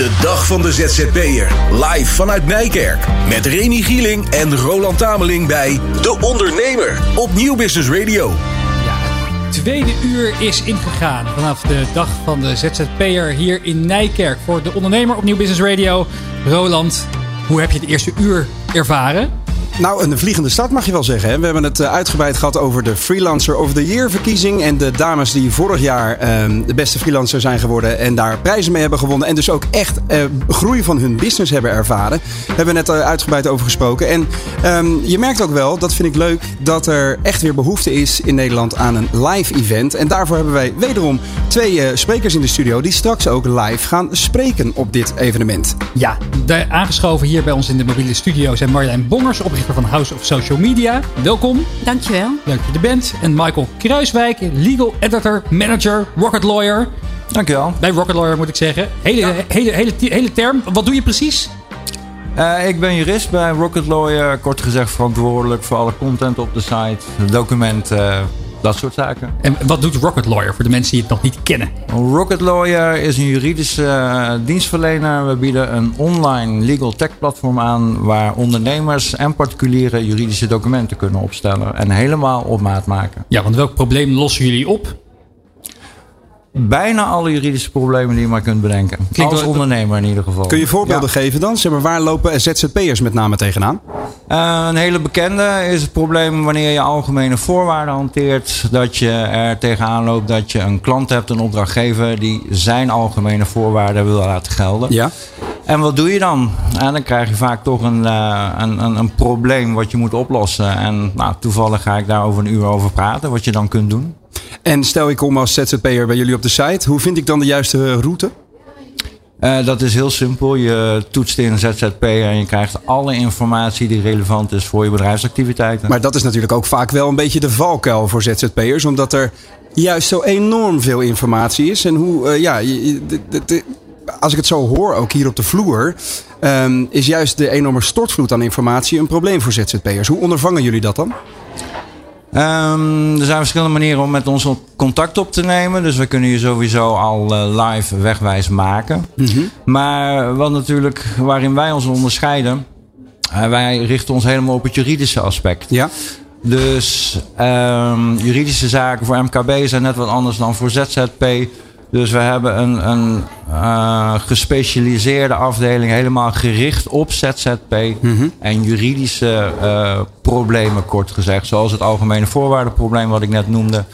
De dag van de ZZP'er. Live vanuit Nijkerk. Met Remy Gieling en Roland Tameling bij De Ondernemer. Op Nieuw Business Radio. tweede uur is ingegaan vanaf de dag van de ZZP'er hier in Nijkerk. Voor de ondernemer op Nieuw Business Radio. Roland, hoe heb je het eerste uur ervaren? Nou, een vliegende start mag je wel zeggen. Hè? We hebben het eh, uitgebreid gehad over de Freelancer of the Year verkiezing. En de dames die vorig jaar ehm, de beste freelancer zijn geworden. En daar prijzen mee hebben gewonnen. En dus ook echt uh, groei van hun business hebben ervaren. Daar hebben we net uh, uitgebreid over gesproken. En um, je merkt ook wel, dat vind ik leuk, dat er echt weer behoefte is in Nederland aan een live event. En daarvoor hebben wij wederom twee sprekers in de studio. Die straks ook live gaan spreken op dit evenement. Ja, de, aangeschoven hier bij ons in de mobiele studio zijn Marjolein Bongers, oprichter van House of Social Media. Welkom. Dankjewel. Leuk dat je er bent. En Michael Kruiswijk, legal editor, manager, rocket lawyer. Dankjewel. Bij rocket lawyer moet ik zeggen. Hele, ja. hele, hele, hele term. Wat doe je precies? Uh, ik ben jurist bij Rocket Lawyer. Kort gezegd verantwoordelijk voor alle content op de site, documenten, uh, dat soort zaken. En wat doet Rocket Lawyer voor de mensen die het nog niet kennen? Rocket Lawyer is een juridische uh, dienstverlener. We bieden een online legal tech platform aan waar ondernemers en particulieren juridische documenten kunnen opstellen en helemaal op maat maken. Ja, want welk probleem lossen jullie op? Bijna alle juridische problemen die je maar kunt bedenken. Klinkt Als ondernemer in ieder geval. Kun je voorbeelden ja. geven dan? Zeg maar, waar lopen ZZP'ers met name tegenaan? Uh, een hele bekende is het probleem wanneer je algemene voorwaarden hanteert. Dat je er tegenaan loopt dat je een klant hebt, een opdrachtgever, die zijn algemene voorwaarden wil laten gelden. Ja. En wat doe je dan? En dan krijg je vaak toch een, uh, een, een, een, probleem wat je moet oplossen. En nou, toevallig ga ik daar over een uur over praten, wat je dan kunt doen. En stel ik kom als ZZP'er bij jullie op de site. Hoe vind ik dan de juiste route? Uh, dat is heel simpel. Je toetst in ZZP'er en je krijgt alle informatie die relevant is voor je bedrijfsactiviteiten. Maar dat is natuurlijk ook vaak wel een beetje de valkuil voor ZZP'ers. Omdat er juist zo enorm veel informatie is. En hoe, uh, ja, de, de, de, als ik het zo hoor, ook hier op de vloer, um, is juist de enorme stortvloed aan informatie een probleem voor ZZP'ers. Hoe ondervangen jullie dat dan? Um, er zijn verschillende manieren om met ons contact op te nemen. Dus we kunnen je sowieso al uh, live wegwijs maken. Mhm. Mm -hmm. Maar wat natuurlijk, waarin wij ons onderscheiden, uh, wij richten ons helemaal op het juridische aspect. Ja. Dus um, juridische zaken voor MKB zijn net wat anders dan voor ZZP. Dus we hebben een, een uh, gespecialiseerde afdeling helemaal gericht op ZZP Mhm. mm -hmm. en juridische uh, problemen, kort gezegd. Zoals het algemene voorwaardenprobleem wat ik net noemde.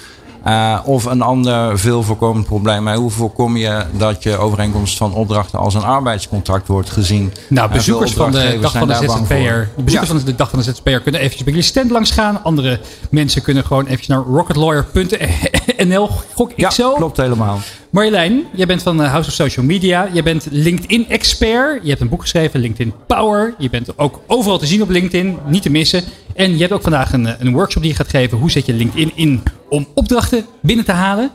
Uh, of een ander veel voorkomend probleem. Maar hoe voorkom je dat je overeenkomst van opdrachten als een arbeidscontract wordt gezien? Nou, bezoekers van de dag van de ZZP'er. Bezoekers ja. van de dag van de ZZP'er kunnen eventjes bij jullie stand langs gaan. Andere mensen kunnen gewoon eventjes naar rocketlawyer.nl. Gok ik ja, zo? klopt helemaal. Marjolein, jij bent van House of Social Media. Je bent LinkedIn-expert. Je hebt een boek geschreven, LinkedIn Power. Je bent ook overal te zien op LinkedIn, niet te missen. En je hebt ook vandaag een, een workshop die je gaat geven. Hoe zet je LinkedIn in om opdrachten binnen te halen?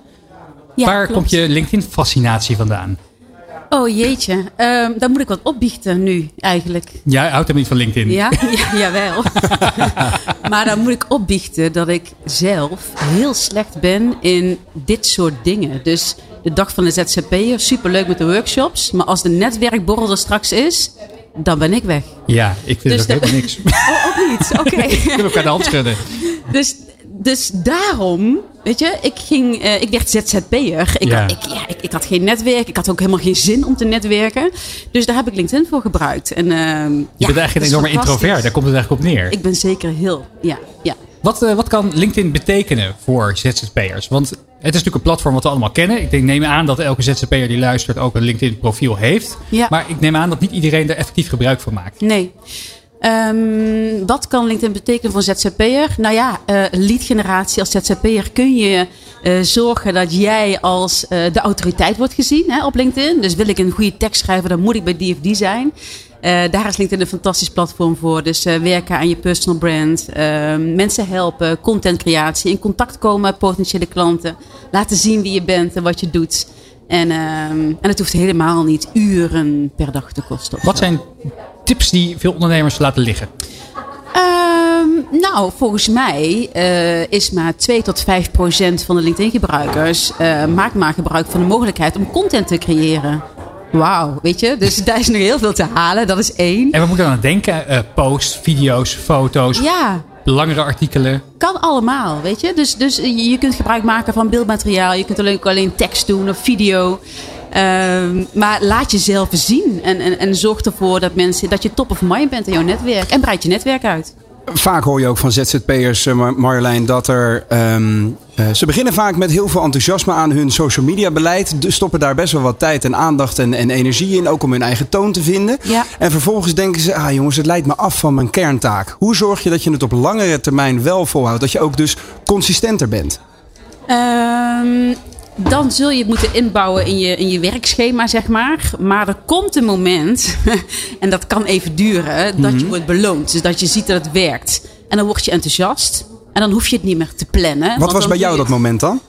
Ja, Waar klopt. komt je LinkedIn-fascinatie vandaan? Oh jeetje, um, dan moet ik wat opbiechten nu eigenlijk. Ja, houdt hem niet van LinkedIn. Ja, ja jawel. maar dan moet ik opbiechten dat ik zelf heel slecht ben in dit soort dingen. Dus de dag van de ZZP'er, superleuk met de workshops. Maar als de netwerkborrel er straks is, dan ben ik weg. Ja, ik vind dus dat helemaal niks. Oh, ook niet? Oké. Okay. ik wil elkaar de hand schudden. Dus, dus daarom, weet je, ik, ging, uh, ik werd ZZP'er. Ik, ja. ik, ja, ik, ik, had geen netwerk. Ik had ook helemaal geen zin om te netwerken. Dus daar heb ik LinkedIn voor gebruikt. En, uh, je ja, bent eigenlijk een enorme introvert. Daar komt het eigenlijk op neer. Ik ben zeker heel, ja. ja. Wat, uh, wat kan LinkedIn betekenen voor ZZP'ers? Want het is natuurlijk een platform wat we allemaal kennen. Ik denk, neem aan dat elke ZZP'er die luistert ook een LinkedIn profiel heeft. Ja. Maar ik neem aan dat niet iedereen er effectief gebruik van maakt. Nee. Um, wat kan LinkedIn betekenen voor ZZP'er? Nou ja, uh, lead generatie als ZZP'er kun je uh, zorgen dat jij als uh, de autoriteit wordt gezien hè, op LinkedIn. Dus wil ik een goede tekst schrijven, dan moet ik bij die of zijn. daar is LinkedIn een fantastisch platform voor. Dus werken aan je personal brand, ehm, mensen helpen, contentcreatie, in contact komen met potentiële klanten, laten zien wie je bent en wat je doet. En, ehm, en het hoeft helemaal niet uren per dag te kosten. Wat zijn tips die veel ondernemers laten liggen? Ehm, nou, volgens mij uh, is maar 2 tot 5 procent van de LinkedIn-gebruikers maakt maar gebruik van de mogelijkheid om content te creëren. Wauw, weet je? Dus daar is nog heel veel te halen. Dat is één. En we moeten aan denken: uh, posts, video's, foto's. Ja. Langere artikelen. Kan allemaal, weet je? Dus, dus je kunt gebruik maken van beeldmateriaal. Je kunt alleen, alleen tekst doen of video. Uh, maar laat jezelf zien. En, en, en zorg ervoor dat, mensen, dat je top of mind bent in jouw netwerk. En breid je netwerk uit. Vaak hoor je ook van ZZP'ers, eh, Marjolein, dat er. Um, uh, ze beginnen vaak met heel veel enthousiasme aan hun social media beleid. Dus stoppen daar best wel wat tijd en aandacht en, en energie in. Ook om hun eigen toon te vinden. Ja. En vervolgens denken ze: ah jongens, het leidt me af van mijn kerntaak. Hoe zorg je dat je het op langere termijn wel volhoudt? Dat je ook dus consistenter bent? Um, dan zul je het moeten inbouwen in je, in je werkschema, zeg maar. Maar er komt een moment, en dat kan even duren, dat je mhm. wordt beloond. Dus dat je ziet dat het werkt. En dan word je enthousiast. En dan hoef je het niet meer te plannen. Wat was bij jou dat moment dan?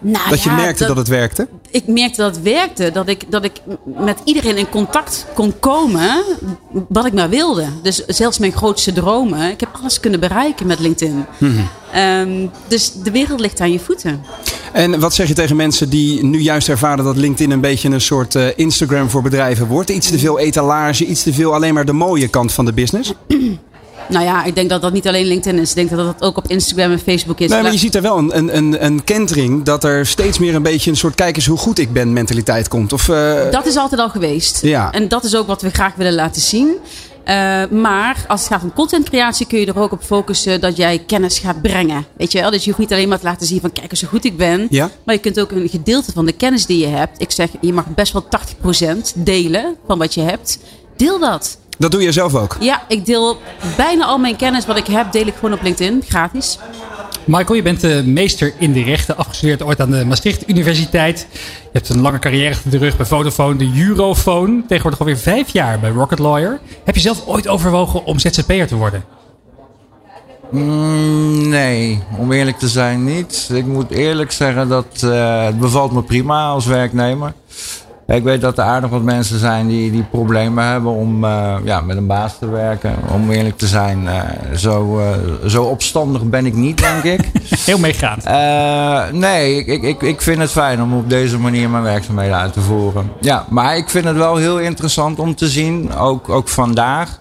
Nou, dat je merkte dat, het werkte? Ik merkte dat het werkte. Dat ik, dat ik met iedereen in contact kon komen wat ik maar wilde. Dus zelfs mijn grootste dromen. Ik heb alles kunnen bereiken met LinkedIn. Mhm. Ehm, dus de wereld ligt aan je voeten. En wat zeg je tegen mensen die nu juist ervaren dat LinkedIn een beetje een soort uh, Instagram voor bedrijven wordt? Iets te veel etalage, iets te veel alleen maar de mooie kant van de business? Nou ja, ik denk dat dat niet alleen LinkedIn is. Ik denk dat dat ook op Instagram en Facebook is. Nee, maar je ziet er wel een, een, een kentering dat er steeds meer een beetje een soort kijk eens hoe goed ik ben mentaliteit komt. Of, uh... Dat is altijd al geweest. Ja. En dat is ook wat we graag willen laten zien. Uh, maar als het gaat om contentcreatie kun je er ook op focussen dat jij kennis gaat brengen. Weet je wel? Dus je hoeft niet alleen maar te laten zien van kijk eens hoe goed ik ben. Ja? Maar je kunt ook een gedeelte van de kennis die je hebt. Ik zeg, je mag best wel 80% delen van wat je hebt. Deel dat. Dat doe je zelf ook? Ja, ik deel bijna al mijn kennis wat ik heb, deel ik gewoon op LinkedIn, gratis. Michael, je bent de meester in de rechten, afgestudeerd ooit aan de Maastricht Universiteit. Je hebt een lange carrière achter de rug bij Vodafone, de Europhone. Tegenwoordig alweer vijf jaar bij Rocket Lawyer. Heb je zelf ooit overwogen om ZZP'er te worden? Mm, nee, om eerlijk te zijn niet. Ik moet eerlijk zeggen dat uh, het bevalt me prima als werknemer. Ik weet dat er aardig wat mensen zijn die, die problemen hebben om uh, ja, met een baas te werken. Om eerlijk te zijn, uh, zo, uh, zo opstandig ben ik niet, denk ik. Heel meegaand. nee, ik, ik, ik vind het fijn om op deze manier mijn werkzaamheden uit te voeren. Ja, maar ik vind het wel heel interessant om te zien, ook, ook vandaag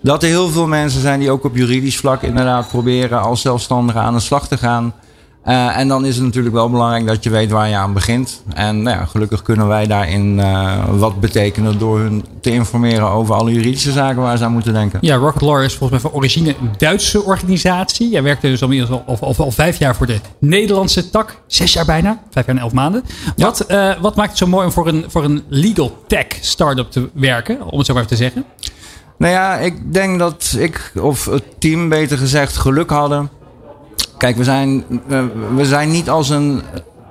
dat er heel veel mensen zijn die ook op juridisch vlak inderdaad proberen als zelfstandige aan de slag te gaan. Uh, en dan is het natuurlijk wel belangrijk dat je weet waar je aan begint. En nou ja, gelukkig kunnen wij daarin uh, wat betekenen door hun te informeren over alle juridische zaken waar ze aan moeten denken. Ja, Rocket Law is volgens mij van origine een Duitse organisatie. Jij werkte dus al, al, al, al, vijf jaar voor de Nederlandse tak. Zes jaar bijna. Vijf jaar en elf maanden. Ja. Wat, uh, wat maakt het zo mooi om voor een, voor een legal tech startup te werken? Om het zo maar even te zeggen. Nou ja, ik denk dat ik, of het team beter gezegd, geluk hadden Kijk, we zijn, we zijn niet als een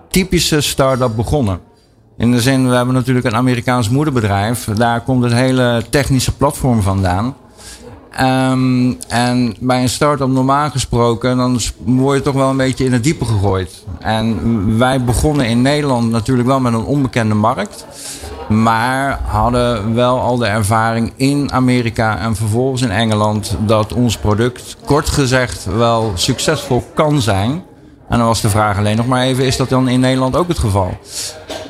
typische start-up begonnen. In de zin, we hebben natuurlijk een Amerikaans moederbedrijf. Daar komt het hele technische platform vandaan. Um, en bij een start-up normaal gesproken, dan word je toch wel een beetje in het diepe gegooid. En wij begonnen in Nederland natuurlijk wel met een onbekende markt. Maar hadden wel al de ervaring in Amerika en vervolgens in Engeland dat ons product, kort gezegd, wel succesvol kan zijn. En dan was de vraag alleen nog maar even: is dat dan in Nederland ook het geval?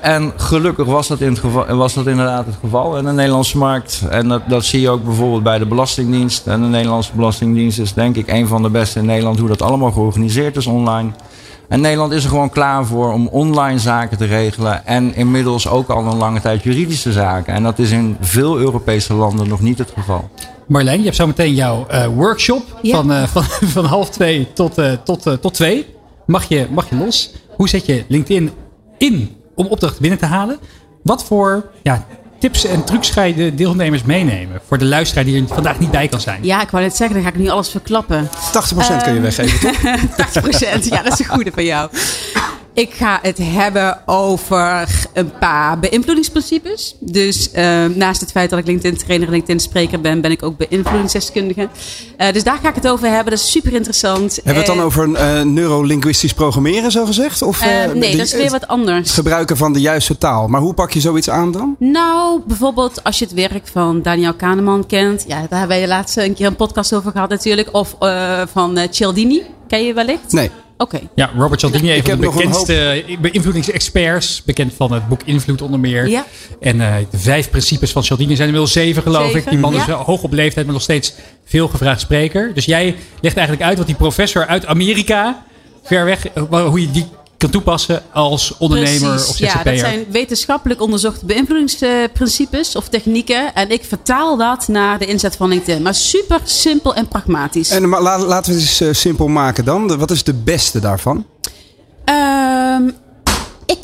En gelukkig was dat, in het geval, was dat inderdaad het geval in de Nederlandse markt. En dat, dat zie je ook bijvoorbeeld bij de Belastingdienst. En de Nederlandse Belastingdienst is denk ik een van de beste in Nederland hoe dat allemaal georganiseerd is online. En Nederland is er gewoon klaar voor om online zaken te regelen. En inmiddels ook al een lange tijd juridische zaken. En dat is in veel Europese landen nog niet het geval. Marleen, je hebt zo meteen jouw uh, workshop ja. van, uh, van, van half twee tot, uh, tot, tot twee. Mag je, mag je los? Hoe zet je LinkedIn in om opdrachten binnen te halen? Wat voor ja, tips en trucs ga je de deelnemers meenemen? Voor de luisteraar die er vandaag niet bij kan zijn. Ja, ik wou net zeggen, dan ga ik nu alles verklappen. 80% um, kun je weggeven, toch? 80%, ja, dat is een goede van jou. Ik ga het hebben over een paar beïnvloedingsprincipes. Dus uh, naast het feit dat ik LinkedIn trainer en LinkedIn spreker ben, ben ik ook beïnvloedingsdeskundige. Uh, dus daar ga ik het over hebben. Dat is super interessant. Hebben we het dan over een uh, neurolinguistisch programmeren, zo gezegd? Of, nee, die, dat is weer wat anders. Het gebruiken van de juiste taal. Maar hoe pak je zoiets aan dan? Nou, bijvoorbeeld als je het werk van Daniel Kahneman kent. Ja, daar hebben we laatst een keer een podcast over gehad natuurlijk. Of van Cialdini. Ken je wellicht? Nee. Oké. Ja, Robert Cialdini, een van de bekendste beïnvloedingsexperts. Bekend van het boek Invloed onder meer. Ja. En uh, de vijf principes van Cialdini zijn er wel zeven geloof zeven, ik. Die man ja. is hoog op leeftijd, maar nog steeds veel gevraagd spreker. Dus jij legt eigenlijk uit wat die professor uit Amerika, ver weg, hoe je die kan toepassen als ondernemer Precies, of Ja, ZZP'er. dat zijn wetenschappelijk onderzochte beïnvloedingsprincipes of technieken. En ik vertaal dat naar de inzet van LinkedIn. Maar super simpel en pragmatisch. En maar, laten we het eens uh, simpel maken dan. Wat is de beste daarvan? Um,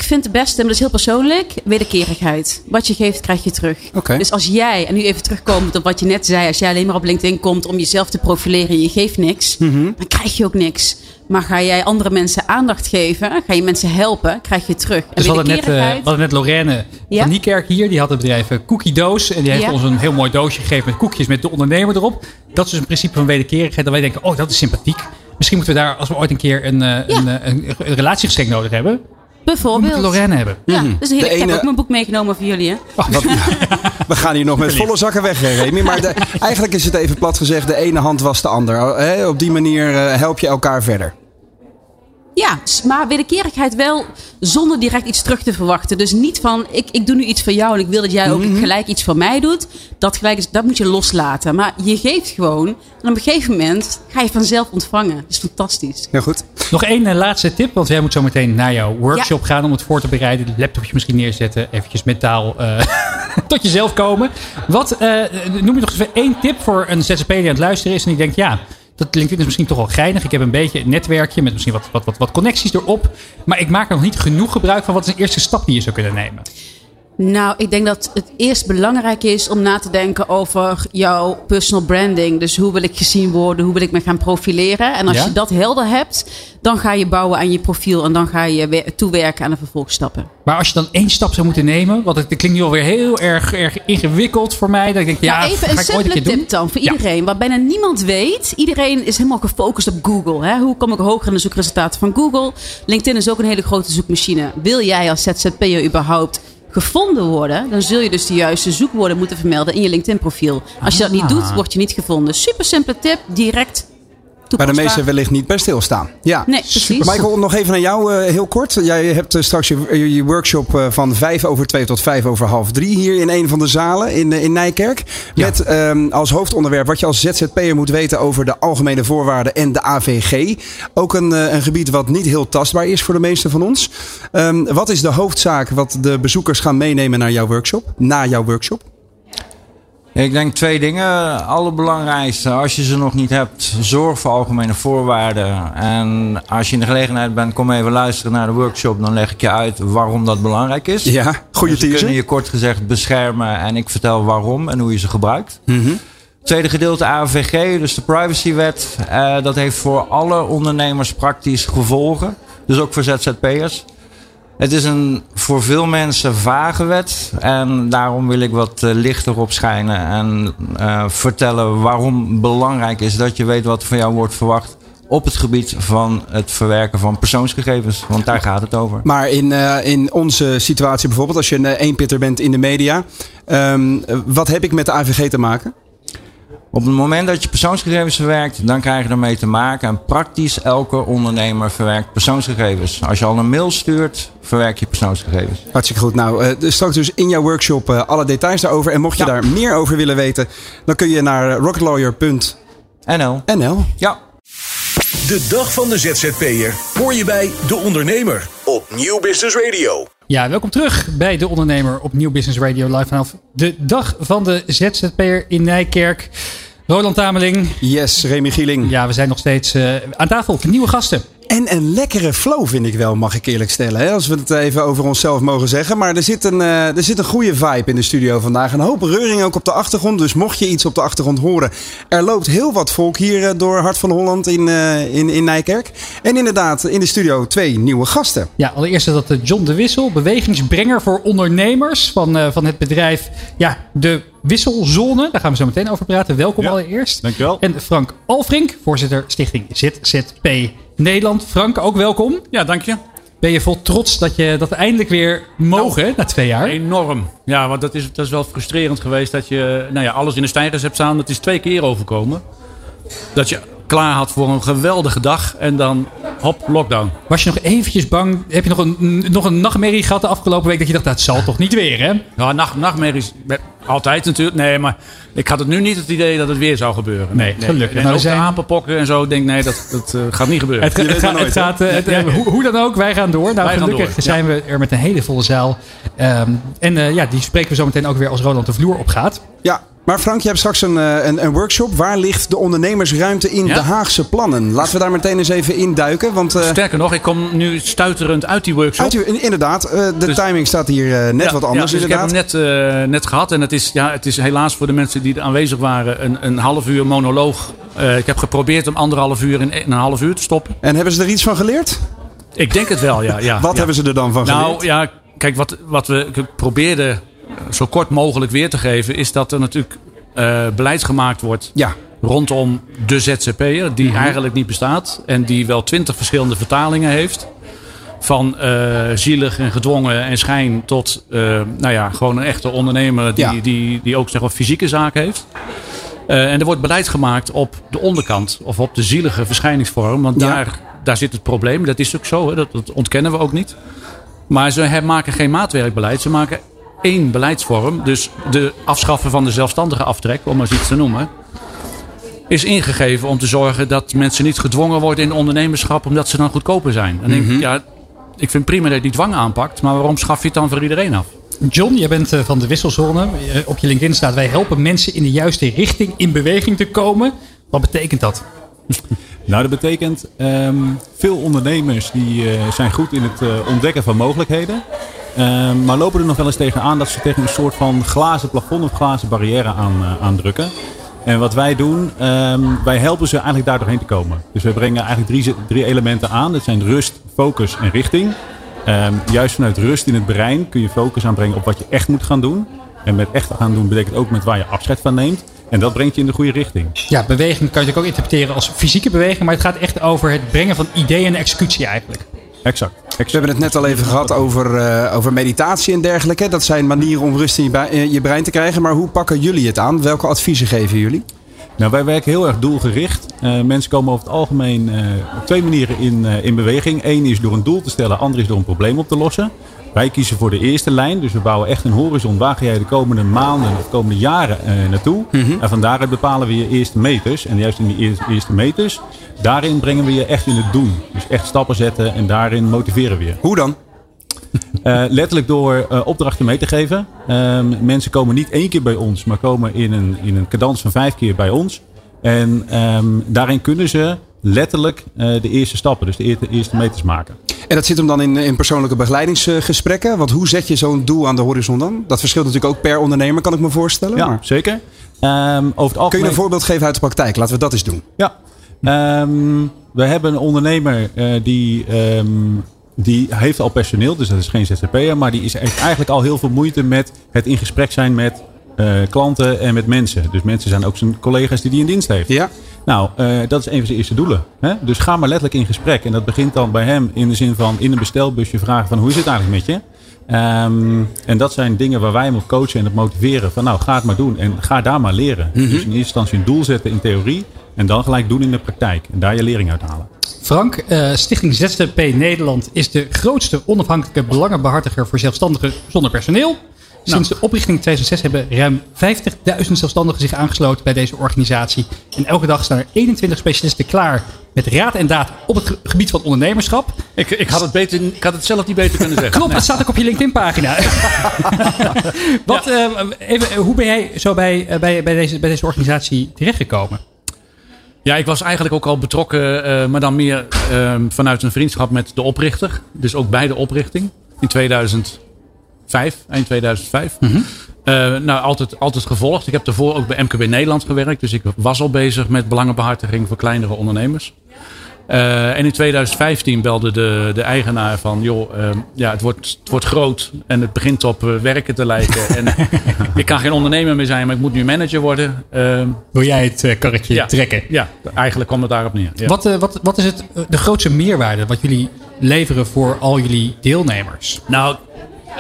ik vind de beste, maar dat is heel persoonlijk, wederkerigheid. Wat je geeft, krijg je terug. Okay. Dus als jij, en nu even terugkomend op wat je net zei, als jij alleen maar op LinkedIn komt om jezelf te profileren en je geeft niks, Mhm. dan krijg je ook niks. Maar ga jij andere mensen aandacht geven, ga je mensen helpen, krijg je terug. En dus we hadden, net, uh, we hadden net Lorraine ja? van Niekerk hier. Die had het bedrijf Cookie Doos. En die heeft Ja. ons een heel mooi doosje gegeven met koekjes met de ondernemer erop. Dat is dus een principe van wederkerigheid. Dat wij denken, oh dat is sympathiek. Misschien moeten we daar, als we ooit een keer een, uh, Ja. een, een, een nodig hebben. Bijvoorbeeld. Lorraine hebben. Ja, dus een hele, De ik heb ene- ook mijn boek meegenomen voor jullie. Hè? Wat- we gaan hier nog met volle zakken weg, hè, Remy. Maar de, eigenlijk is het even plat gezegd, de ene hand was de ander. Hè? Op die manier uh, help je elkaar verder. Ja, maar wederkerigheid wel zonder direct iets terug te verwachten. Dus niet van, ik, ik doe nu iets voor jou en ik wil dat jij ook Mhm. gelijk iets voor mij doet. Dat, gelijk is, dat moet je loslaten. Maar je geeft gewoon en op een gegeven moment ga je vanzelf ontvangen. Dat is fantastisch. Heel goed. Nog één uh, laatste tip, want jij moet zo meteen naar jouw workshop ja. gaan om het voor te bereiden. Het laptopje misschien neerzetten, eventjes mentaal uh, tot jezelf komen. Wat, uh, noem je nog eens één tip voor een ZZP die aan het luisteren is en die denkt, ja, dat LinkedIn is misschien toch wel geinig. Ik heb een beetje een netwerkje met misschien wat, wat, wat, wat connecties erop. Maar ik maak er nog niet genoeg gebruik van. Wat is een eerste stap die je zou kunnen nemen? Nou, ik denk dat het eerst belangrijk is om na te denken over jouw personal branding. Dus hoe wil ik gezien worden? Hoe wil ik me gaan profileren? En als Ja? je dat helder hebt, dan ga je bouwen aan je profiel. En dan ga je we- toewerken aan de vervolgstappen. Maar als je dan één stap zou moeten nemen. Want het klinkt nu alweer heel erg, erg ingewikkeld voor mij. Dan denk ik, ja, nou, even ga een simpele doen. tip dan voor Ja. iedereen. Wat bijna niemand weet. Iedereen is helemaal gefocust op Google. Hè? Hoe kom ik hoger in de zoekresultaten van Google? LinkedIn is ook een hele grote zoekmachine. Wil jij als ZZP'er überhaupt gevonden worden, dan zul je dus de juiste zoekwoorden moeten vermelden in je LinkedIn-profiel. Als je dat niet Ah. doet, word je niet gevonden. Super simpele tip, direct Waar de meesten wellicht niet bij stilstaan. Ja. Nee, precies. Michael, nog even aan jou uh, heel kort. Jij hebt uh, straks je, je workshop uh, van vijf over twee tot vijf over half drie hier in een van de zalen in, in Nijkerk. Ja. Met um, als hoofdonderwerp wat je als ZZP'er moet weten over de algemene voorwaarden en de AVG. Ook een, een gebied wat niet heel tastbaar is voor de meesten van ons. Um, wat is de hoofdzaak wat de bezoekers gaan meenemen naar jouw workshop? Na jouw workshop? Ik denk twee dingen. Allerbelangrijkste, als je ze nog niet hebt, zorg voor algemene voorwaarden. En als je in de gelegenheid bent, kom even luisteren naar de workshop. Dan leg ik je uit waarom dat belangrijk is. Ja, goede dus teaser. kunnen je kort gezegd beschermen en ik vertel waarom en hoe je ze gebruikt. Mm -hmm. Tweede gedeelte AVG, dus de privacywet. Uh, dat heeft voor alle ondernemers praktisch gevolgen. Dus ook voor ZZP'ers. Het is een voor veel mensen vage wet. En daarom wil ik wat uh, lichter op schijnen. En uh, vertellen waarom belangrijk is dat je weet wat van jou wordt verwacht. Op het gebied van het verwerken van persoonsgegevens. Want daar gaat het over. Maar in, uh, in onze situatie bijvoorbeeld, als je een eenpitter bent in de media. Um, wat heb ik met de AVG te maken? Op het moment dat je persoonsgegevens verwerkt, dan krijg je ermee te maken. En praktisch elke ondernemer verwerkt persoonsgegevens. Als je al een mail stuurt, verwerk je persoonsgegevens. Hartstikke goed. Nou, uh, straks dus in jouw workshop uh, alle details daarover. En mocht je ja. daar meer over willen weten, dan kun je naar rocketlawyer.nl. NL. Ja. De dag van de ZZP'er hoor je bij De Ondernemer op Nieuw Business Radio. Ja, welkom terug bij De Ondernemer op Nieuw Business Radio live vanaf de dag van de ZZP'er in Nijkerk. Roland Tameling. Yes, Remy Gieling. Ja, we zijn nog steeds uh, aan tafel. Nieuwe gasten. En een lekkere flow vind ik wel, mag ik eerlijk stellen. Hè? Als we het even over onszelf mogen zeggen. Maar er zit, een, uh, er zit een goede vibe in de studio vandaag. Een hoop reuring ook op de achtergrond. Dus mocht je iets op de achtergrond horen. Er loopt heel wat volk hier uh, door Hart van Holland in, uh, in, in Nijkerk. En inderdaad, in de studio twee nieuwe gasten. Ja, allereerst is dat John de Wissel. Bewegingsbrenger voor ondernemers van, van het bedrijf ja, De Wisselzone. Daar gaan we zo meteen over praten. Welkom ja, allereerst. Dankjewel. En Frank Alfrink, voorzitter Stichting ZZP Nederland. Frank, ook welkom. Ja, dank je. Ben je vol trots dat je dat eindelijk weer mogen nou, na twee jaar? Enorm. Ja, want dat is, dat is wel frustrerend geweest dat je nou ja, alles in de stijgers hebt staan. Dat is twee keer overkomen. Dat je klaar had voor een geweldige dag en dan hop, lockdown. Was je nog eventjes bang? Heb je nog een, nog een nachtmerrie gehad de afgelopen week dat je dacht, dat zal toch niet weer hè? Ja, nacht, nachtmerries altijd natuurlijk. Nee, maar ik had het nu niet het idee dat het weer zou gebeuren. Nee, nee gelukkig. En nou, ook zijn... de apenpokken en zo, denk nee, dat, dat uh, gaat niet gebeuren. Het, het, gaat, het gaat, uh, het, ja. hoe, hoe, dan ook, wij gaan door. Nou, wij gelukkig door. zijn ja. we er met een hele volle zaal. Um, en uh, ja, die spreken we zo meteen ook weer als Roland de vloer op gaat. Ja, maar Frank, je hebt straks een, een, een, workshop. Waar ligt de ondernemersruimte in ja? de Haagse plannen? Laten we daar meteen eens even induiken. Want, uh, Sterker nog, ik kom nu stuiterend uit die workshop. Uit die, inderdaad, uh, de dus, timing staat hier uh, net ja, wat anders. Ja, dus inderdaad. ik heb hem net, net gehad. En het is, ja, het is helaas voor de mensen die er aanwezig waren een, een half uur monoloog. ik heb geprobeerd om anderhalf uur in een half uur te stoppen. En hebben ze er iets van geleerd? Ik denk het wel, ja. ja wat hebben ze er dan van nou, geleerd? Nou ja, kijk, wat, wat we probeerden zo kort mogelijk weer te geven... is dat er natuurlijk uh, beleid gemaakt wordt ja. rondom de ZZP'er, die mm -hmm. eigenlijk niet bestaat en die wel twintig verschillende vertalingen heeft. Van uh, zielig en gedwongen en schijn tot uh, nou ja, gewoon een echte ondernemer die, ja. die, die ook zeg maar, fysieke zaken heeft. en er wordt beleid gemaakt op de onderkant of op de zielige verschijningsvorm, want daar, ja. daar zit het probleem. Dat is ook zo, hè? Dat, dat ontkennen we ook niet. Maar ze maken geen maatwerkbeleid, ze maken één beleidsvorm, dus de afschaffen van de zelfstandige aftrek, om maar eens iets te noemen, is ingegeven om te zorgen dat mensen niet gedwongen worden in ondernemerschap omdat ze dan goedkoper zijn. En denk, ja, ik vind prima dat je die dwang aanpakt, maar waarom schaf je het dan voor iedereen af? John, jij bent van de Wisselzone. Op je LinkedIn staat: wij helpen mensen in de juiste richting in beweging te komen. Wat betekent dat? Nou, dat betekent um, veel ondernemers die uh, zijn goed in het uh, ontdekken van mogelijkheden. Um, maar lopen er nog wel eens tegenaan dat ze tegen een soort van glazen plafond of glazen barrière aan, uh, aandrukken. En wat wij doen, um, wij helpen ze eigenlijk daar doorheen te komen. Dus we brengen eigenlijk drie, drie elementen aan. Dat zijn rust, focus en richting. Um, juist vanuit rust in het brein kun je focus aanbrengen op wat je echt moet gaan doen. En met echt gaan doen betekent ook met waar je afscheid van neemt. En dat brengt je in de goede richting. Ja, beweging kan je natuurlijk ook interpreteren als fysieke beweging. Maar het gaat echt over het brengen van ideeën en executie eigenlijk. Exact. exact. We hebben het net al even gehad over, uh, over meditatie en dergelijke. Dat zijn manieren om rust in je, in je brein te krijgen. Maar hoe pakken jullie het aan? Welke adviezen geven jullie? Nou, wij werken heel erg doelgericht. Uh, mensen komen over het algemeen uh, op twee manieren in, in beweging. Eén is door een doel te stellen, ander is door een probleem op te lossen. Wij kiezen voor de eerste lijn, dus we bouwen echt een horizon. Waar ga jij de komende maanden of komende jaren naartoe? Mm -hmm. En van daaruit bepalen we je eerste meters. En juist in die eerste meters, daarin brengen we je echt in het doen. Dus echt stappen zetten en daarin motiveren we je. Hoe dan? Uh, letterlijk door uh, opdrachten mee te geven. Um, mensen komen niet één keer bij ons, maar komen in een, in een cadans van vijf keer bij ons. En um, daarin kunnen ze letterlijk uh, de eerste stappen, dus de eerste, eerste meters maken. En dat zit hem dan in, in persoonlijke begeleidingsgesprekken? Want hoe zet je zo'n doel aan de horizon dan? Dat verschilt natuurlijk ook per ondernemer, kan ik me voorstellen. Ja, maar. zeker. Um, over het algemeen... Kun je een voorbeeld geven uit de praktijk? Laten we dat eens doen. Ja. We hebben een ondernemer die, die heeft al personeel, dus dat is geen ZZP'er. Maar die is eigenlijk al heel veel moeite met het in gesprek zijn met uh, klanten en met mensen. Dus mensen zijn ook zijn collega's die die in dienst heeft. Ja. Nou, uh, dat is een van zijn eerste doelen. Hè? Dus ga maar letterlijk in gesprek. En dat begint dan bij hem in de zin van in een bestelbusje vragen van hoe is het eigenlijk met je? Um, en dat zijn dingen waar wij hem op coachen en op motiveren. Van nou, ga het maar doen en ga daar maar leren. Mm -hmm. Dus in eerste instantie een doel zetten in theorie. En dan gelijk doen in de praktijk. En daar je lering uit halen. Frank, uh, Stichting ZZP Nederland is de grootste onafhankelijke belangenbehartiger voor zelfstandigen zonder personeel. Sinds nou. de oprichting in 2006 hebben ruim 50.000 zelfstandigen zich aangesloten bij deze organisatie. En elke dag staan er 21 specialisten klaar met raad en daad op het gebied van ondernemerschap. Ik, ik, had, het beter, ik had het zelf niet beter kunnen zeggen. Klopt, nee. het staat ook op je LinkedIn-pagina. Wat, ja. uh, even, hoe ben jij zo bij, uh, bij, bij, deze, bij deze organisatie terechtgekomen? Ja, ik was eigenlijk ook al betrokken, uh, maar dan meer uh, vanuit een vriendschap met de oprichter. Dus ook bij de oprichting in 2005, eind 2005. Mm -hmm. uh, nou, altijd, altijd gevolgd. Ik heb daarvoor ook bij MKB Nederland gewerkt. Dus ik was al bezig met belangenbehartiging voor kleinere ondernemers. Uh, en in 2015 belde de, de eigenaar van, joh, uh, ja, het wordt, het wordt groot en het begint op uh, werken te lijken. en ik kan geen ondernemer meer zijn, maar ik moet nu manager worden. Wil jij het karretje ja, trekken? Ja, eigenlijk komt het daarop neer. Ja. Wat, wat, wat is het, de grootste meerwaarde wat jullie leveren voor al jullie deelnemers? Nou,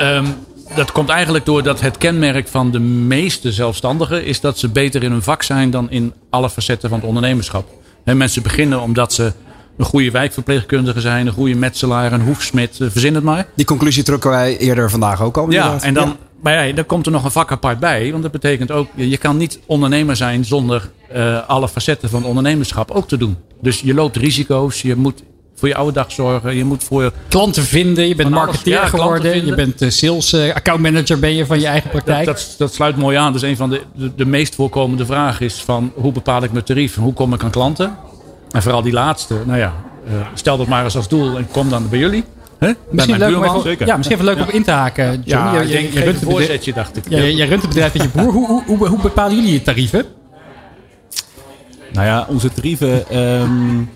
um, dat komt eigenlijk door dat het kenmerk van de meeste zelfstandigen is dat ze beter in hun vak zijn dan in alle facetten van het ondernemerschap. En mensen beginnen omdat ze een goede wijkverpleegkundige zijn, een goede metselaar, een hoefsmid, verzin het maar. Die conclusie trokken wij eerder vandaag ook al. Ja, en dan, ja. maar ja, dan komt er nog een vak apart bij. Want dat betekent ook, je kan niet ondernemer zijn zonder uh, alle facetten van ondernemerschap ook te doen. Dus je loopt risico's, je moet voor je oude dag zorgen. Je moet voor klanten vinden. Je bent marketeer ja, geworden. Je bent sales uh, accountmanager ben je van je eigen praktijk. Dat, dat, dat, sluit mooi aan. Dus een van de, de, de meest voorkomende vragen is van hoe bepaal ik mijn tarief? Hoe kom ik aan klanten? En vooral die laatste, nou ja, uh, stel dat maar eens als doel en kom dan bij jullie. Hè? Misschien, leuk om even, ja, misschien even leuk om in te haken. John. Ja, je, denk, je, je runt een voorzetje, dacht ik. Ja, jij runt het bedrijf met je broer. Hoe, hoe, hoe, hoe bepalen jullie je tarieven? Nou ja, onze tarieven... Um,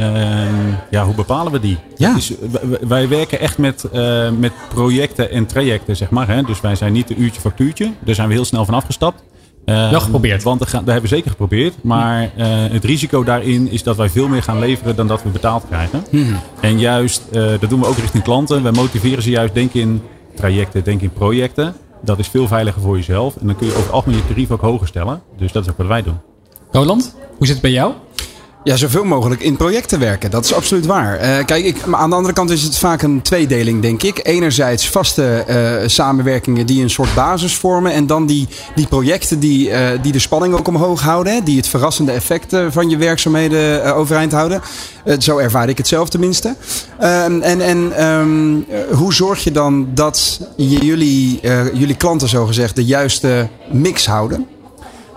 um, ja, hoe bepalen we die? Ja. Dus wij werken echt met, uh, met projecten en trajecten, zeg maar. Hè? Dus wij zijn niet een uurtje factuurtje. Daar zijn we heel snel van afgestapt. Uh, Wel geprobeerd. Want dat hebben we zeker geprobeerd. Maar uh, het risico daarin is dat wij veel meer gaan leveren dan dat we betaald krijgen. Hmm. En juist, uh, dat doen we ook richting klanten. Wij motiveren ze juist, denk in trajecten, denk in projecten. Dat is veel veiliger voor jezelf. En dan kun je over het algemeen je tarief ook hoger stellen. Dus dat is ook wat wij doen. Roland, hoe zit het bij jou? Ja, zoveel mogelijk in projecten werken. Dat is absoluut waar. Uh, kijk, ik, maar aan de andere kant is het vaak een tweedeling, denk ik. Enerzijds vaste uh, samenwerkingen die een soort basis vormen. En dan die, die projecten die, uh, die de spanning ook omhoog houden. Die het verrassende effect van je werkzaamheden overeind houden. zo ervaar ik het zelf tenminste. Ehm, en en um, hoe zorg je dan dat jullie, jullie klanten zogezegd de juiste mix houden?